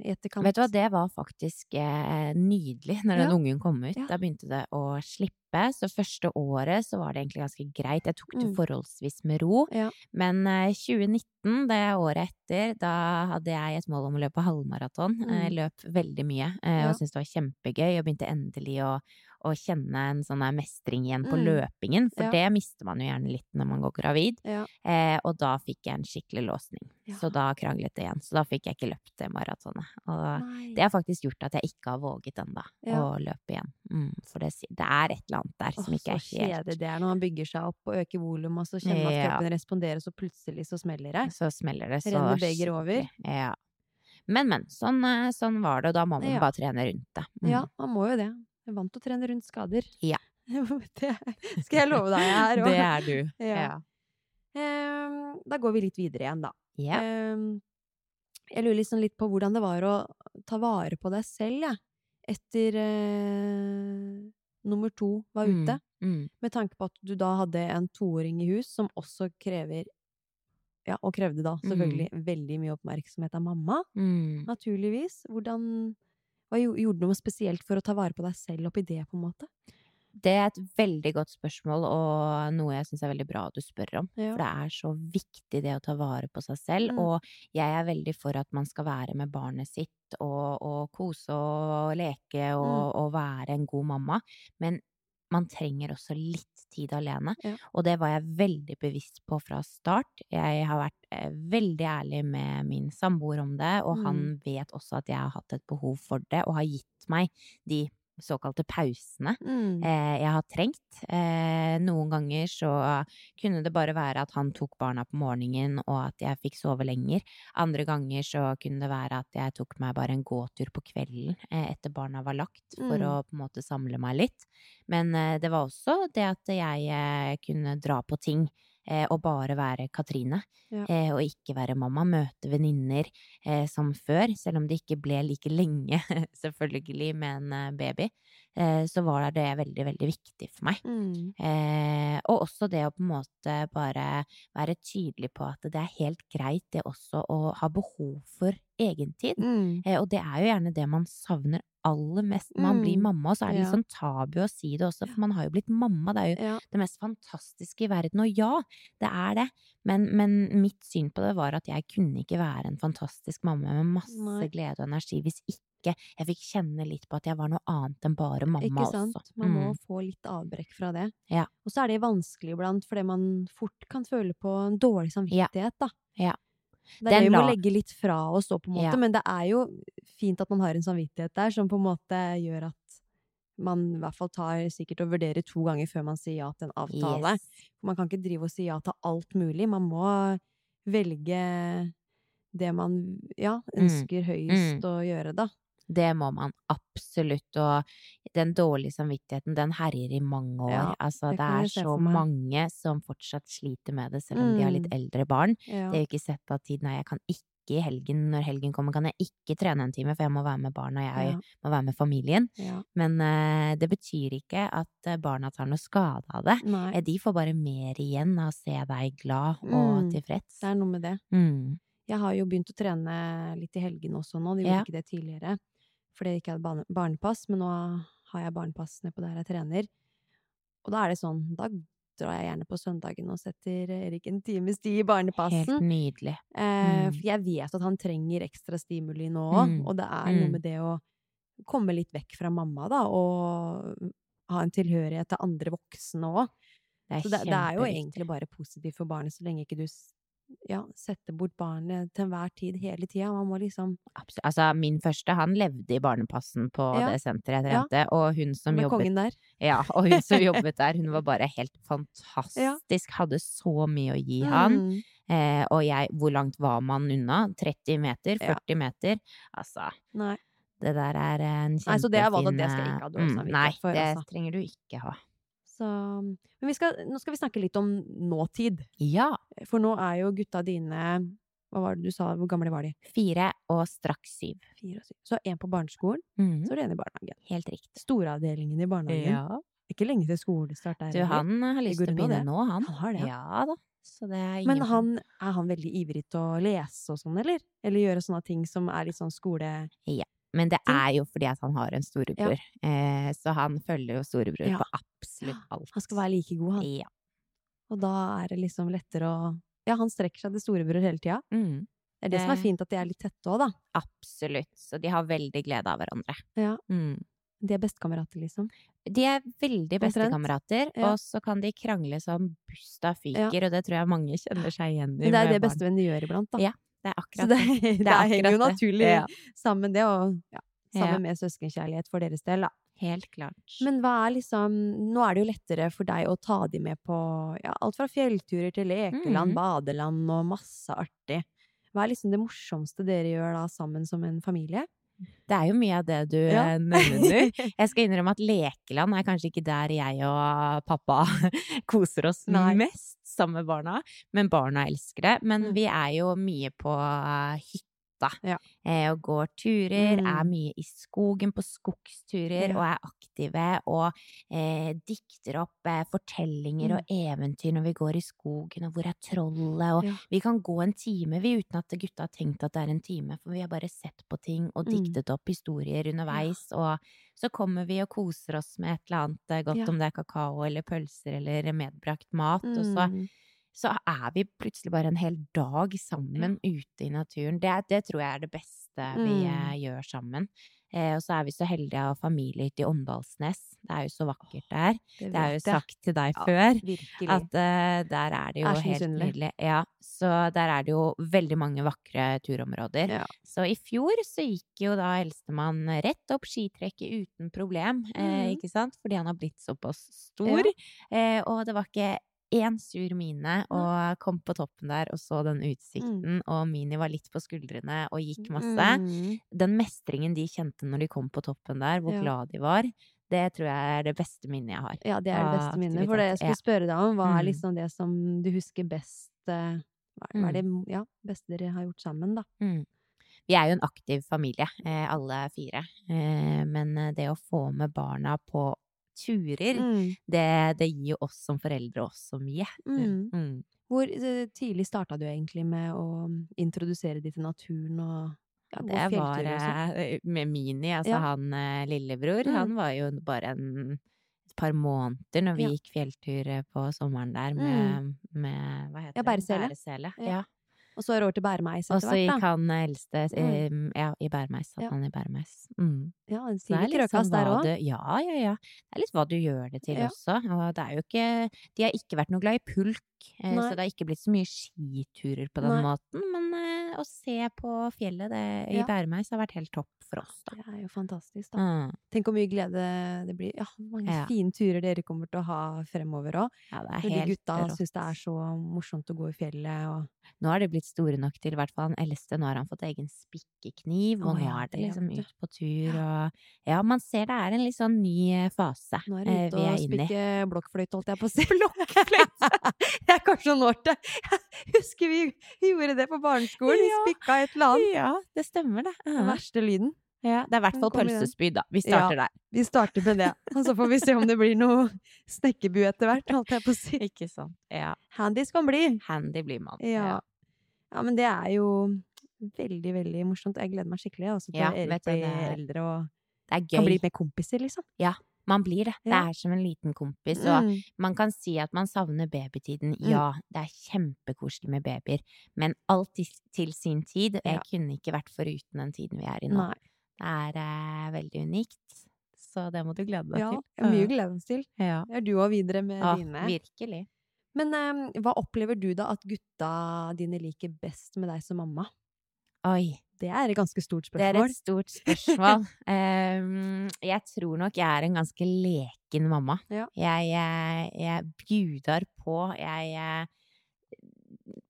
i etterkant? Vet du hva, det var faktisk eh, nydelig når den Ja. ungen kom ut. Ja. Da begynte det å slippe. Så første året så var det egentlig ganske greit. Jeg tok det Mm. forholdsvis med ro. Ja. Men eh, 2019, det året etter, da hadde jeg et mål om å løpe halvmaraton. Mm. Jeg løp veldig mye eh, og syntes det var kjempegøy. Og begynte endelig å, å kjenne en sånn der mestring igjen på Mm. løpingen. For Ja. det mister man jo gjerne litt når man går gravid. Ja. Eh, og da fikk jeg en skikkelig låsning. Ja. Så da kranglet det igjen. Så da fikk jeg ikke løpt det maratonet. Og Nei. det har faktisk gjort at jeg ikke har våget ennå å løpe igjen. Mm, for det, det er et eller annet der som Åh, ikke er så helt kjedelig det er når man bygger seg opp og øker volum, og så kjenner man at kroppen responderer, og så plutselig så smeller det. Så smeller det så Renner begeret over. Ja. Men, men. Sånn, eh, sånn var det, og da må man Ja. bare trene rundt det. Mm. Ja, man må jo det. Jeg er vant til å trene rundt skader. Ja. det skal jeg love deg jeg er òg. Det er du. Ja. Ehm, da går vi litt videre igjen, da. Ja. Jeg lurer liksom litt på hvordan det var å ta vare på deg selv, jeg. Etter eh, nummer to var ute. Mm, mm. Med tanke på at du da hadde en toåring i hus som også krever Ja, og krevde da selvfølgelig veldig mye oppmerksomhet av mamma, Mm. naturligvis. Hvordan Hva gjorde du noe spesielt for å ta vare på deg selv oppi det, på en måte? Det er et veldig godt spørsmål, og noe jeg syns er veldig bra at du spør om. Ja. For det er så viktig det å ta vare på seg selv, Mm. og jeg er veldig for at man skal være med barnet sitt og, og kose og leke og, Mm. og være en god mamma. Men man trenger også litt tid alene, Ja. og det var jeg veldig bevisst på fra start. Jeg har vært eh, veldig ærlig med min samboer om det, og Mm. han vet også at jeg har hatt et behov for det, og har gitt meg de såkalte pausene Mm. eh, jeg har trengt. Eh, noen ganger så kunne det bare være at han tok barna på morgenen, og at jeg fikk sove lenger. Andre ganger så kunne det være at jeg tok meg bare en gåtur på kvelden eh, etter barna var lagt, for Mm. å på en måte samle meg litt. Men eh, det var også det at jeg eh, kunne dra på ting. Eh, å bare være Katrine, Ja. eh, og ikke være mamma. Møte venninner eh, som før, selv om det ikke ble like lenge, selvfølgelig, med en eh, baby. Eh, så var det veldig, veldig viktig for meg. Mm. Eh, og også det å på en måte bare være tydelig på at det er helt greit det også å ha behov for egentid. Mm. Eh, og det er jo gjerne det man savner aller mest man blir Mm. mamma, og så er det litt sånn tabu å si det også, for man har jo blitt mamma. Det er jo Ja. det mest fantastiske i verden, og ja, det er det. Men, men mitt syn på det var at jeg kunne ikke være en fantastisk mamma med masse Nei. glede og energi hvis ikke jeg fikk kjenne litt på at jeg var noe annet enn bare mamma Ikke sant? også. Man må Mm. få litt avbrekk fra det. Ja. Og så er det vanskelig iblant, fordi man fort kan føle på en dårlig samvittighet, da. Ja. Det er gøy å legge litt fra oss òg, på en måte, Ja. men det er jo fint at man har en samvittighet der som på en måte gjør at man i hvert fall tar sikkert og vurderer to ganger før man sier ja til en avtale. Yes. Man kan ikke drive og si ja til alt mulig. Man må velge det man ja, Mm. ønsker høyest Mm. å gjøre, da. Det må man absolutt, og den dårlige samvittigheten, den herjer i mange år. Ja, altså, det det er så mange som fortsatt sliter med det, selv om de har litt Mm. eldre barn. Ja. Det er jo ikke sett av tid, nei, jeg kan ikke i helgen, når helgen kommer, kan jeg ikke trene en time, for jeg må være med barna, jeg Ja. må være med familien. Ja. Men uh, det betyr ikke at eh, barna tar noe skade av det. Nei, Eh, De får bare mer igjen av å se deg glad og Mm. tilfreds. det er noe med det. Mm. Jeg har jo begynt å trene litt i helgene også nå, de gjorde Ja. ikke det tidligere. Fordi jeg ikke hadde barnepass, men nå har jeg barnepass nedpå der jeg trener. Og da er det sånn, da drar jeg gjerne på søndagen og setter Erik en times tid i barnepassen. Helt nydelig. Eh, Mm. for jeg vet at han trenger ekstra stimuli nå òg, Mm. og det er noe Mm. med det å komme litt vekk fra mamma, da, og ha en tilhørighet til andre voksne òg. Så det, det er jo egentlig bare positivt for barnet, så lenge ikke du ja, sette bort barnet til enhver tid hele tida. Man må liksom Absolutt. Altså, min første, han levde i barnepassen på Ja. det senteret jeg Ja. og hun som med jobbet kongen der. Ja, og hun som jobbet der, hun var bare helt fantastisk. Hadde så mye å gi han. Mm. Eh, og jeg, hvor langt var man unna? 30 meter? Ja. 40 meter? Altså, Nei. det der er en kjempefin Nei, så det er valgt at det skal jeg ikke ha dårlig mm, samvittighet Nei, for, det altså. trenger du ikke ha. Så Men vi skal, nå skal vi snakke litt om nåtid. Ja. For nå er jo gutta dine Hva var det du sa? Hvor gamle var de? Fire og straks syv. Fire og syv. Så en på barneskolen, mm. så er det en i barnehagen. Helt riktig. Storavdelingen i barnehagen. Ja. Ikke lenge til skolestart der. Du, han har lyst til å begynne nå, han. Han har det, ja. Ja da. Så det er Men han, er han veldig ivrig til å lese og sånn, eller? Eller gjøre sånne ting som er litt sånn skole... Men det er jo fordi at han har en storebror. Eh, så han følger jo storebror Ja. på absolutt alt. Han skal være like god, han. Ja. Og da er det liksom lettere å Ja, han strekker seg til storebror hele tida. Mm, Det er det som er fint, at de er litt tette òg, da. absolutt. Så de har veldig glede av hverandre. Ja. Mm. De er bestekamerater, liksom. De er veldig bestekamerater, Ja. og så kan de krangle som busta fyker, og det tror jeg mange kjenner seg igjen i. Men det er det barn. bestevenner gjør iblant, da. Ja, Det er akkurat det, det. det, det henger jo naturlig Ja, sammen, det, og ja, sammen Ja. med søskenkjærlighet for deres del, da. helt klart. Men hva er liksom Nå er det jo lettere for deg å ta de med på ja, alt fra fjellturer til lekeland, mm. badeland og masse artig. Hva er liksom det morsomste dere gjør da sammen som en familie? Det er jo mye av det du Ja. eh, nevner. Jeg skal innrømme at lekeland er kanskje ikke der jeg og pappa koser oss Nei. mest sammen med barna, men barna elsker det. Men Mm. vi er jo mye på eh, hytta. Ja. Eh, og går turer, Mm. er mye i skogen på skogsturer, Ja. og er aktive og eh, dikter opp eh, fortellinger Mm. og eventyr når vi går i skogen, og hvor er trollet, og Ja. vi kan gå en time vi uten at gutta har tenkt at det er en time, for vi har bare sett på ting og Mm. diktet opp historier underveis, og så kommer vi og koser oss med et eller annet eh, godt, om det er kakao eller pølser eller medbrakt mat, og så, Mm. Så er vi plutselig bare en hel dag sammen ute i naturen. Det, det tror jeg er det beste vi Mm. eh, gjør sammen. Eh, og så er vi så heldige å ha familiehytte i Åndalsnes. Det er jo så vakkert der. Det er jo sagt til deg Ja, før. Virkelig. At uh, der er det jo Er helt nydelig. Ja, så der er det jo veldig mange vakre turområder. Ja. Så i fjor så gikk jo da eldstemann rett opp skitrekket uten problem, eh, Mhm. ikke sant? Fordi han har blitt såpass stor. Eh, og det var ikke én sur mine, og kom på toppen der og så den utsikten, og Mini var litt på skuldrene og gikk masse. Mm. Den mestringen de kjente når de kom på toppen der, hvor Ja. glad de var, Det tror jeg er det beste minnet jeg har. Ja, det er det beste minnet. For det jeg skulle spørre deg om, hva er Mm. liksom det som du husker best eh, Hva er det ja, beste dere har gjort sammen, da? Mm. Vi er jo en aktiv familie, eh, alle fire. Eh, men det å få med barna på turer, Mm. det, det gir oss som foreldre også mye. Mm. Mm. Hvor eh, tidlig starta du egentlig med å introdusere de til naturen og ja, Det var sånn? eh, med Mini, altså Ja. han eh, lillebror. Mm. Han var jo bare en, et par måneder når vi Ja. gikk fjelltur eh, på sommeren der med, med hva heter Ja, det? bæresele. Bæresele. Ja. Og så er det over til hvert. Og etter så gikk han eh, eldste eh, ja, i bæremeis. Satt Ja. han i bæremeis. Mm. Ja, en litt krøkast sånn der òg. Ja, ja, ja. Det er litt hva du gjør det til Ja. også. Og det er jo ikke De har ikke vært noe glad i pulk, eh, Nei. så det har ikke blitt så mye skiturer på den Nei. måten. Men eh, å se på fjellet det, i Ja. Bæremeis har vært helt topp for oss, da. Det er jo fantastisk, da. Mm. Tenk hvor mye glede det blir. Ja, mange Ja. fine turer dere kommer til å ha fremover òg. Ja, det Når er de gutta syns det er så morsomt å gå i fjellet og Nå har de blitt store nok til, i hvert fall han eldste, nå har han fått egen spikkekniv, og nå ja, er det det, liksom ut på tur og Ja, man ser det er en litt sånn ny eh, fase Nå er eh, det ute vi og er inne spikke blokkfløyte, holdt jeg på å si. Blokkfløyte! det er kanskje noen år til. Jeg husker vi gjorde det på barneskolen. Ja. spikka et eller annet. Ja, det stemmer det. Den verste lyden. Ja, det er i hvert fall pølsespyd, da. Vi starter der. Vi starter med det. Og så får vi se om det blir noe snekkerbu etter hvert, holdt jeg på å si. Ikke sant. Ja. Handys kan bli. Handy blir man. Ja. ja, men det er jo veldig, veldig morsomt. Jeg gleder meg skikkelig også til Ja, Erik blir er- eldre og Det er kan bli med kompiser, liksom. Man blir det. Det er som en liten kompis. Og Mm. man kan si at man savner babytiden. Mm. Ja, det er kjempekoselig med babyer, men alt til, sin tid. Jeg Ja. kunne ikke vært foruten den tiden vi er i nå. Nei. Det er eh, veldig unikt. Så det må du glede deg Ja, til. er mye å glede oss til. Ja. Det er du òg videre med Ja, dine. virkelig. Men eh, hva opplever du da at gutta dine liker best med deg som mamma? Oi. Det er et ganske stort spørsmål. Det er et stort spørsmål. um, jeg tror nok jeg er en ganske leken mamma. Ja. Jeg, jeg, jeg bjudar på. Jeg, eh,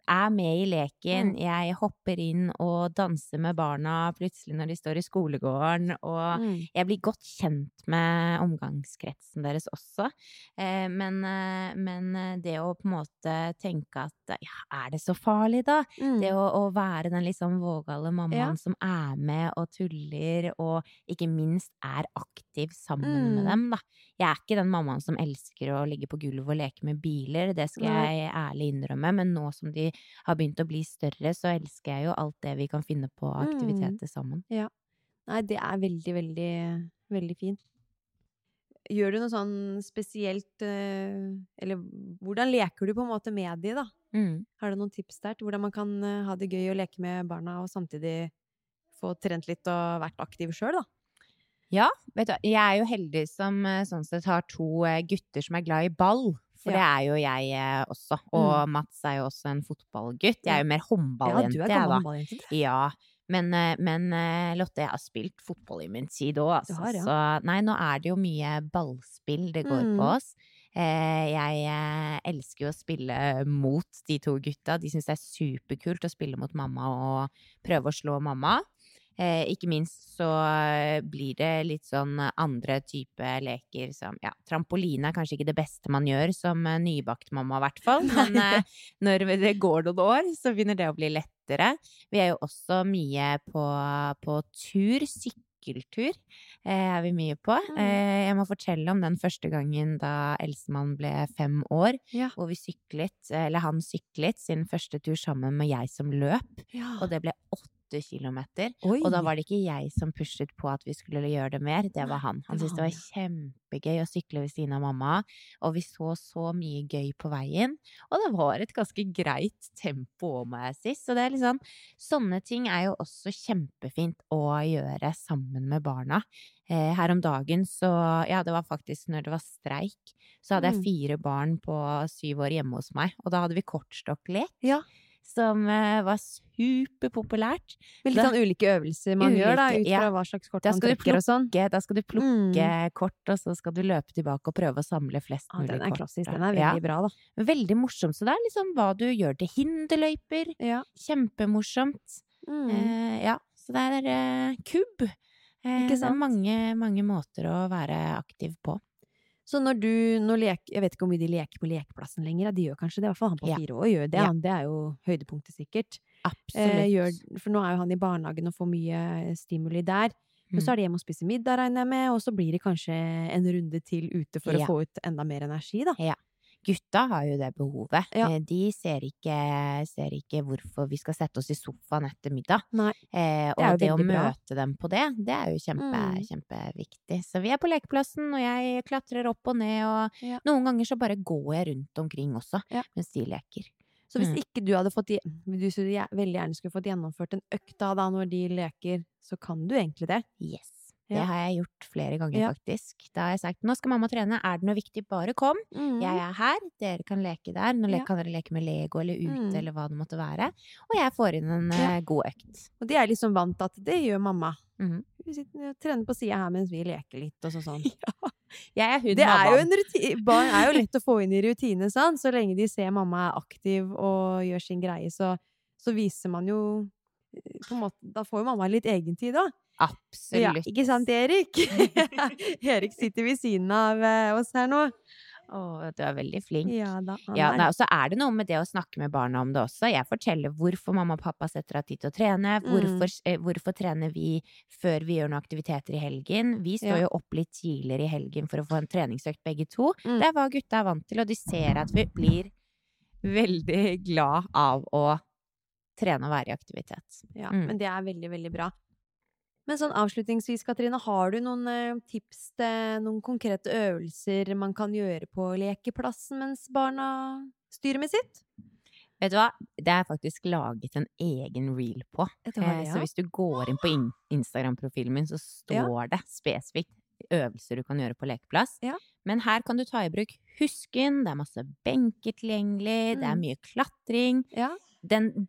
er med i leken. Mm. Jeg hopper inn og danser med barna plutselig når de står i skolegården. Og Mm. jeg blir godt kjent med omgangskretsen deres også. Eh, men, eh, men eh, det å på en måte tenke at ja, er det så farlig, da? Mm. Det å, å være den sånn vågale mammaen Ja. som er med og tuller, og ikke minst er aktiv sammen med Mm. dem, da. Jeg er ikke den mammaen som elsker å ligge på gulvet og leke med biler, det skal jeg ærlig innrømme, men nå som de har begynt å bli større, så elsker jeg jo alt det vi kan finne på Mm. aktiviteter sammen. Nei, det er veldig, veldig, veldig fint. Gjør du noe sånn spesielt eh, Eller hvordan leker du på en måte med de, da? Mm. Har du noen tips der til hvordan man kan eh, ha det gøy å leke med barna, og samtidig få trent litt og vært aktiv sjøl, da? Ja, vet du, jeg er jo heldig som eh, sånn sett har to gutter som er glad i ball. For det er jo jeg eh, også. Og Mats er jo også en fotballgutt. Jeg er jo mer Ja, håndballjente, du jeg, da. håndballjente. Ja, men, eh, men eh, Lotte, jeg har spilt fotball i min tid òg, altså. har, ja. Så nei, nå er det jo mye ballspill det går Mm. på oss. Jeg elsker jo å spille mot de to gutta. De syns det er superkult å spille mot mamma og prøve å slå mamma. Eh, ikke minst så eh, blir det litt sånn andre type leker som ja, trampoline er kanskje ikke det beste man gjør som eh, nybakt mamma, i hvert fall. Men når det går noen år, så begynner det å bli lettere. Vi er jo også mye på, på tur. Sykkeltur eh, er vi mye på. Mm. Eh, jeg må fortelle om den første gangen da eldstemann ble fem år, Ja. hvor vi syklet, eller han syklet sin første tur sammen med jeg som løp, Ja. og det ble åtte kilometer. km. Og da var det ikke jeg som pushet på at vi skulle gjøre det mer, det var han. Han syntes det var kjempegøy å sykle ved siden av mamma, og vi så så mye gøy på veien. Og det var et ganske greit tempo òg, må jeg si. Så det er sånn Sånne ting er jo også kjempefint å gjøre sammen med barna. Eh, her om dagen så Ja, det var faktisk når det var streik, så hadde jeg Mm. fire barn på syv år hjemme hos meg, og da hadde vi kortstokklek. Ja. Som eh, var superpopulært. Med litt sånn ulike øvelser man gjør, da, ut ut ja. fra hva slags kort man trekker plukke, og sånn. da skal du plukke Mm. kort, og så skal du løpe tilbake og prøve å samle flest Ja, mulig den er kort. klassisk. Den er Ja. veldig bra, da. Veldig morsomt. Så det er liksom hva du gjør til hinderløyper. Ja. Kjempemorsomt. Mm. Eh, ja, så det er eh, kubb. Eh, Ikke Det er mange, mange måter å være aktiv på. Så når du når lek, Jeg vet ikke hvor mye de leker på lekeplassen lenger. ja, De gjør kanskje det. I hvert fall han på fire år gjør det. Ja. Det er jo høydepunktet, sikkert. Absolutt. Eh, gjør, for nå er jo han i barnehagen og får mye stimuli der. Men Mm. så er de hjemme og spiser middag, regner jeg med, og så blir det kanskje en runde til ute for Ja. å få ut enda mer energi, da. Gutta har jo det behovet. Ja. Eh, De ser ikke, ser ikke hvorfor vi skal sette oss i sofaen etter middag. Eh, Det og det å møte bra. dem på det, det er jo kjempe, Mm. kjempeviktig. Så vi er på lekeplassen, og jeg klatrer opp og ned, og Ja. noen ganger så bare går jeg rundt omkring også, Ja. mens de leker. Så hvis Mm. ikke du hadde fått Du veldig gjerne skulle fått gjennomført en økt da, da når de leker, så kan du egentlig det. Yes. Det har jeg gjort flere ganger, Ja. faktisk. Da har jeg sagt nå skal mamma trene, er det noe viktig, bare kom. Jeg er her, dere kan leke der. Nå Ja. kan dere leke med Lego eller ute, Mm. eller hva det måtte være. Og jeg får inn en Ja. eh, god økt. Og de er liksom vant til at det gjør mamma. Mm. Vi sitter og trener på sida her mens vi leker litt og sånn. sånn. Jeg er hun Det er jo en rutine Barn er jo lett å få inn i rutine, sant? Så lenge de ser mamma er aktiv og gjør sin greie, så, så viser man jo eh, på en måte, Da får jo mamma litt egentid òg. Ja, Absolutt. ikke sant, Erik? Erik sitter ved siden av eh, oss her nå. Å, du er veldig flink. Ja da. Ja, nei, og så er det noe med det å snakke med barna om det også. Jeg forteller hvorfor mamma og pappa setter av tid til å trene. Mm. Hvorfor, eh, hvorfor trener vi før vi gjør noen aktiviteter i helgen? Vi står Ja. jo opp litt tidligere i helgen for å få en treningsøkt begge to. Mm. Det er hva gutta er vant til, og de ser at vi blir veldig glad av å trene og være i aktivitet. Ja, Mm. men det er veldig, veldig bra. Men sånn avslutningsvis, Katrine, har du noen eh, tips til noen konkrete øvelser man kan gjøre på lekeplassen mens barna styrer med sitt? Vet du hva? Det er faktisk laget en egen reel på. Det Eh, ja. Så hvis du går inn på Instagram-profilen min, så Ja. står det spesifikt øvelser du kan gjøre på lekeplass. Ja. Men her kan du ta i bruk husken, det er masse benker tilgjengelig, det er Mm. mye klatring. Ja. Den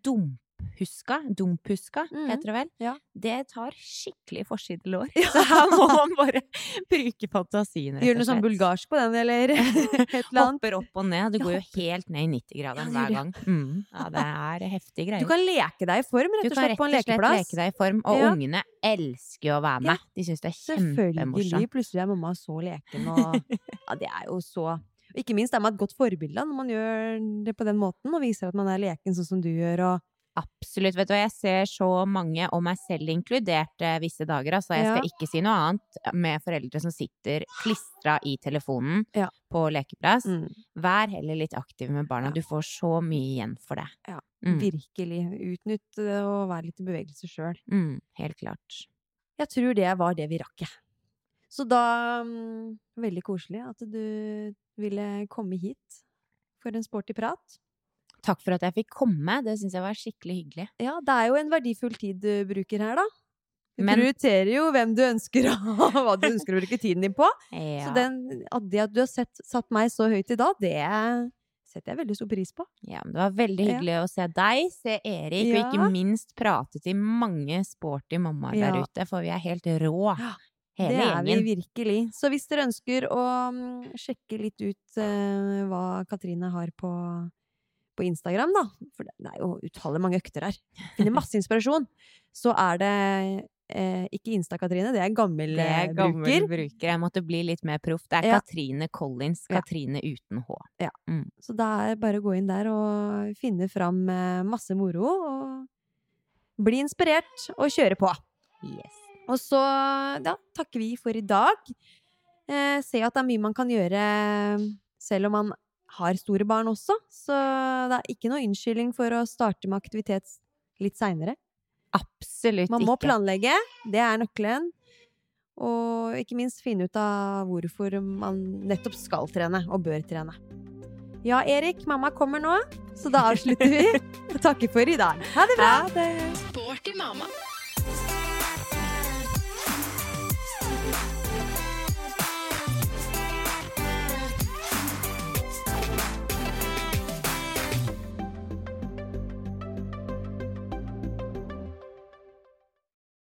dumphuska, dumphuska Mm. heter det vel, Ja. det tar skikkelig forsidelår. Så her må man bare bruke fantasien, rett Gjør du noe sånn bulgarsk på den, eller? Hopper opp og ned. Du går jo helt ned i 90-graderen Ja, hver gang. Mm. Ja, det er heftige greier. Du kan leke deg i form, rett og kan slett, rett på og en slett lekeplass. leke deg i form, og Ja. ungene elsker å være med. De syns det er Selvfølgelig. Plutselig er mamma så leken, og ja, det er jo så Ikke minst er man et godt forbilde når man gjør det på den måten, og viser at man er leken sånn som du gjør, og Absolutt. Vet du hva, jeg ser så mange, og meg selv inkludert, eh, visse dager. Altså, jeg skal Ja. ikke si noe annet med foreldre som sitter klistra i telefonen Ja. på lekeplass. mm, Vær heller litt aktiv med barna. Ja. Du får så mye igjen for det. Ja, Mm. virkelig utnytt det og være litt i bevegelse sjøl. Mm, helt klart. Jeg tror det var det vi rakk, jeg. Så da mm, Veldig koselig at du ville komme hit for en sporty prat. Takk for at jeg fikk komme. Det syns jeg var skikkelig hyggelig. Ja, det er jo en verdifull tid du bruker her, da. Du Men- prioriterer jo hvem du ønsker å, hva du ønsker å bruke tiden din på. Ja. Så den, at det at du har sett, satt meg så høyt i dag, det setter jeg veldig stor pris på. Ja, men det var veldig Ja. hyggelig å se deg, se Erik, og ikke minst prate til mange sporty mammaer der ute, for vi er helt rå, Ja, hele det er gjengen. vi virkelig. Så hvis dere ønsker å mm, sjekke litt ut uh, hva Katrine har på, på Instagram, da, for det er jo utallige mange økter her, finner masse inspirasjon, så er det eh, ikke Insta-Katrine, det er gammel Det er eh, gammel bruker. bruker. Jeg måtte bli litt mer proff. Det er Ja. Katrine Collins. Ja. Katrine uten H. Ja, Så da er bare å gå inn der og finne fram eh, masse moro, og bli inspirert og kjøre på. Yes. Og så ja, takker vi for i dag. Eh, se at det er mye man kan gjøre selv om man har store barn også. Så det er ikke noe unnskyldning for å starte med aktivitet litt seinere. Absolutt Man må ikke. planlegge, det er nøkkelen. Og ikke minst finne ut av hvorfor man nettopp skal trene og bør trene. Ja, Erik, mamma kommer nå, så da avslutter vi. Og takker for i dag. Ha det bra! Sporty mamma.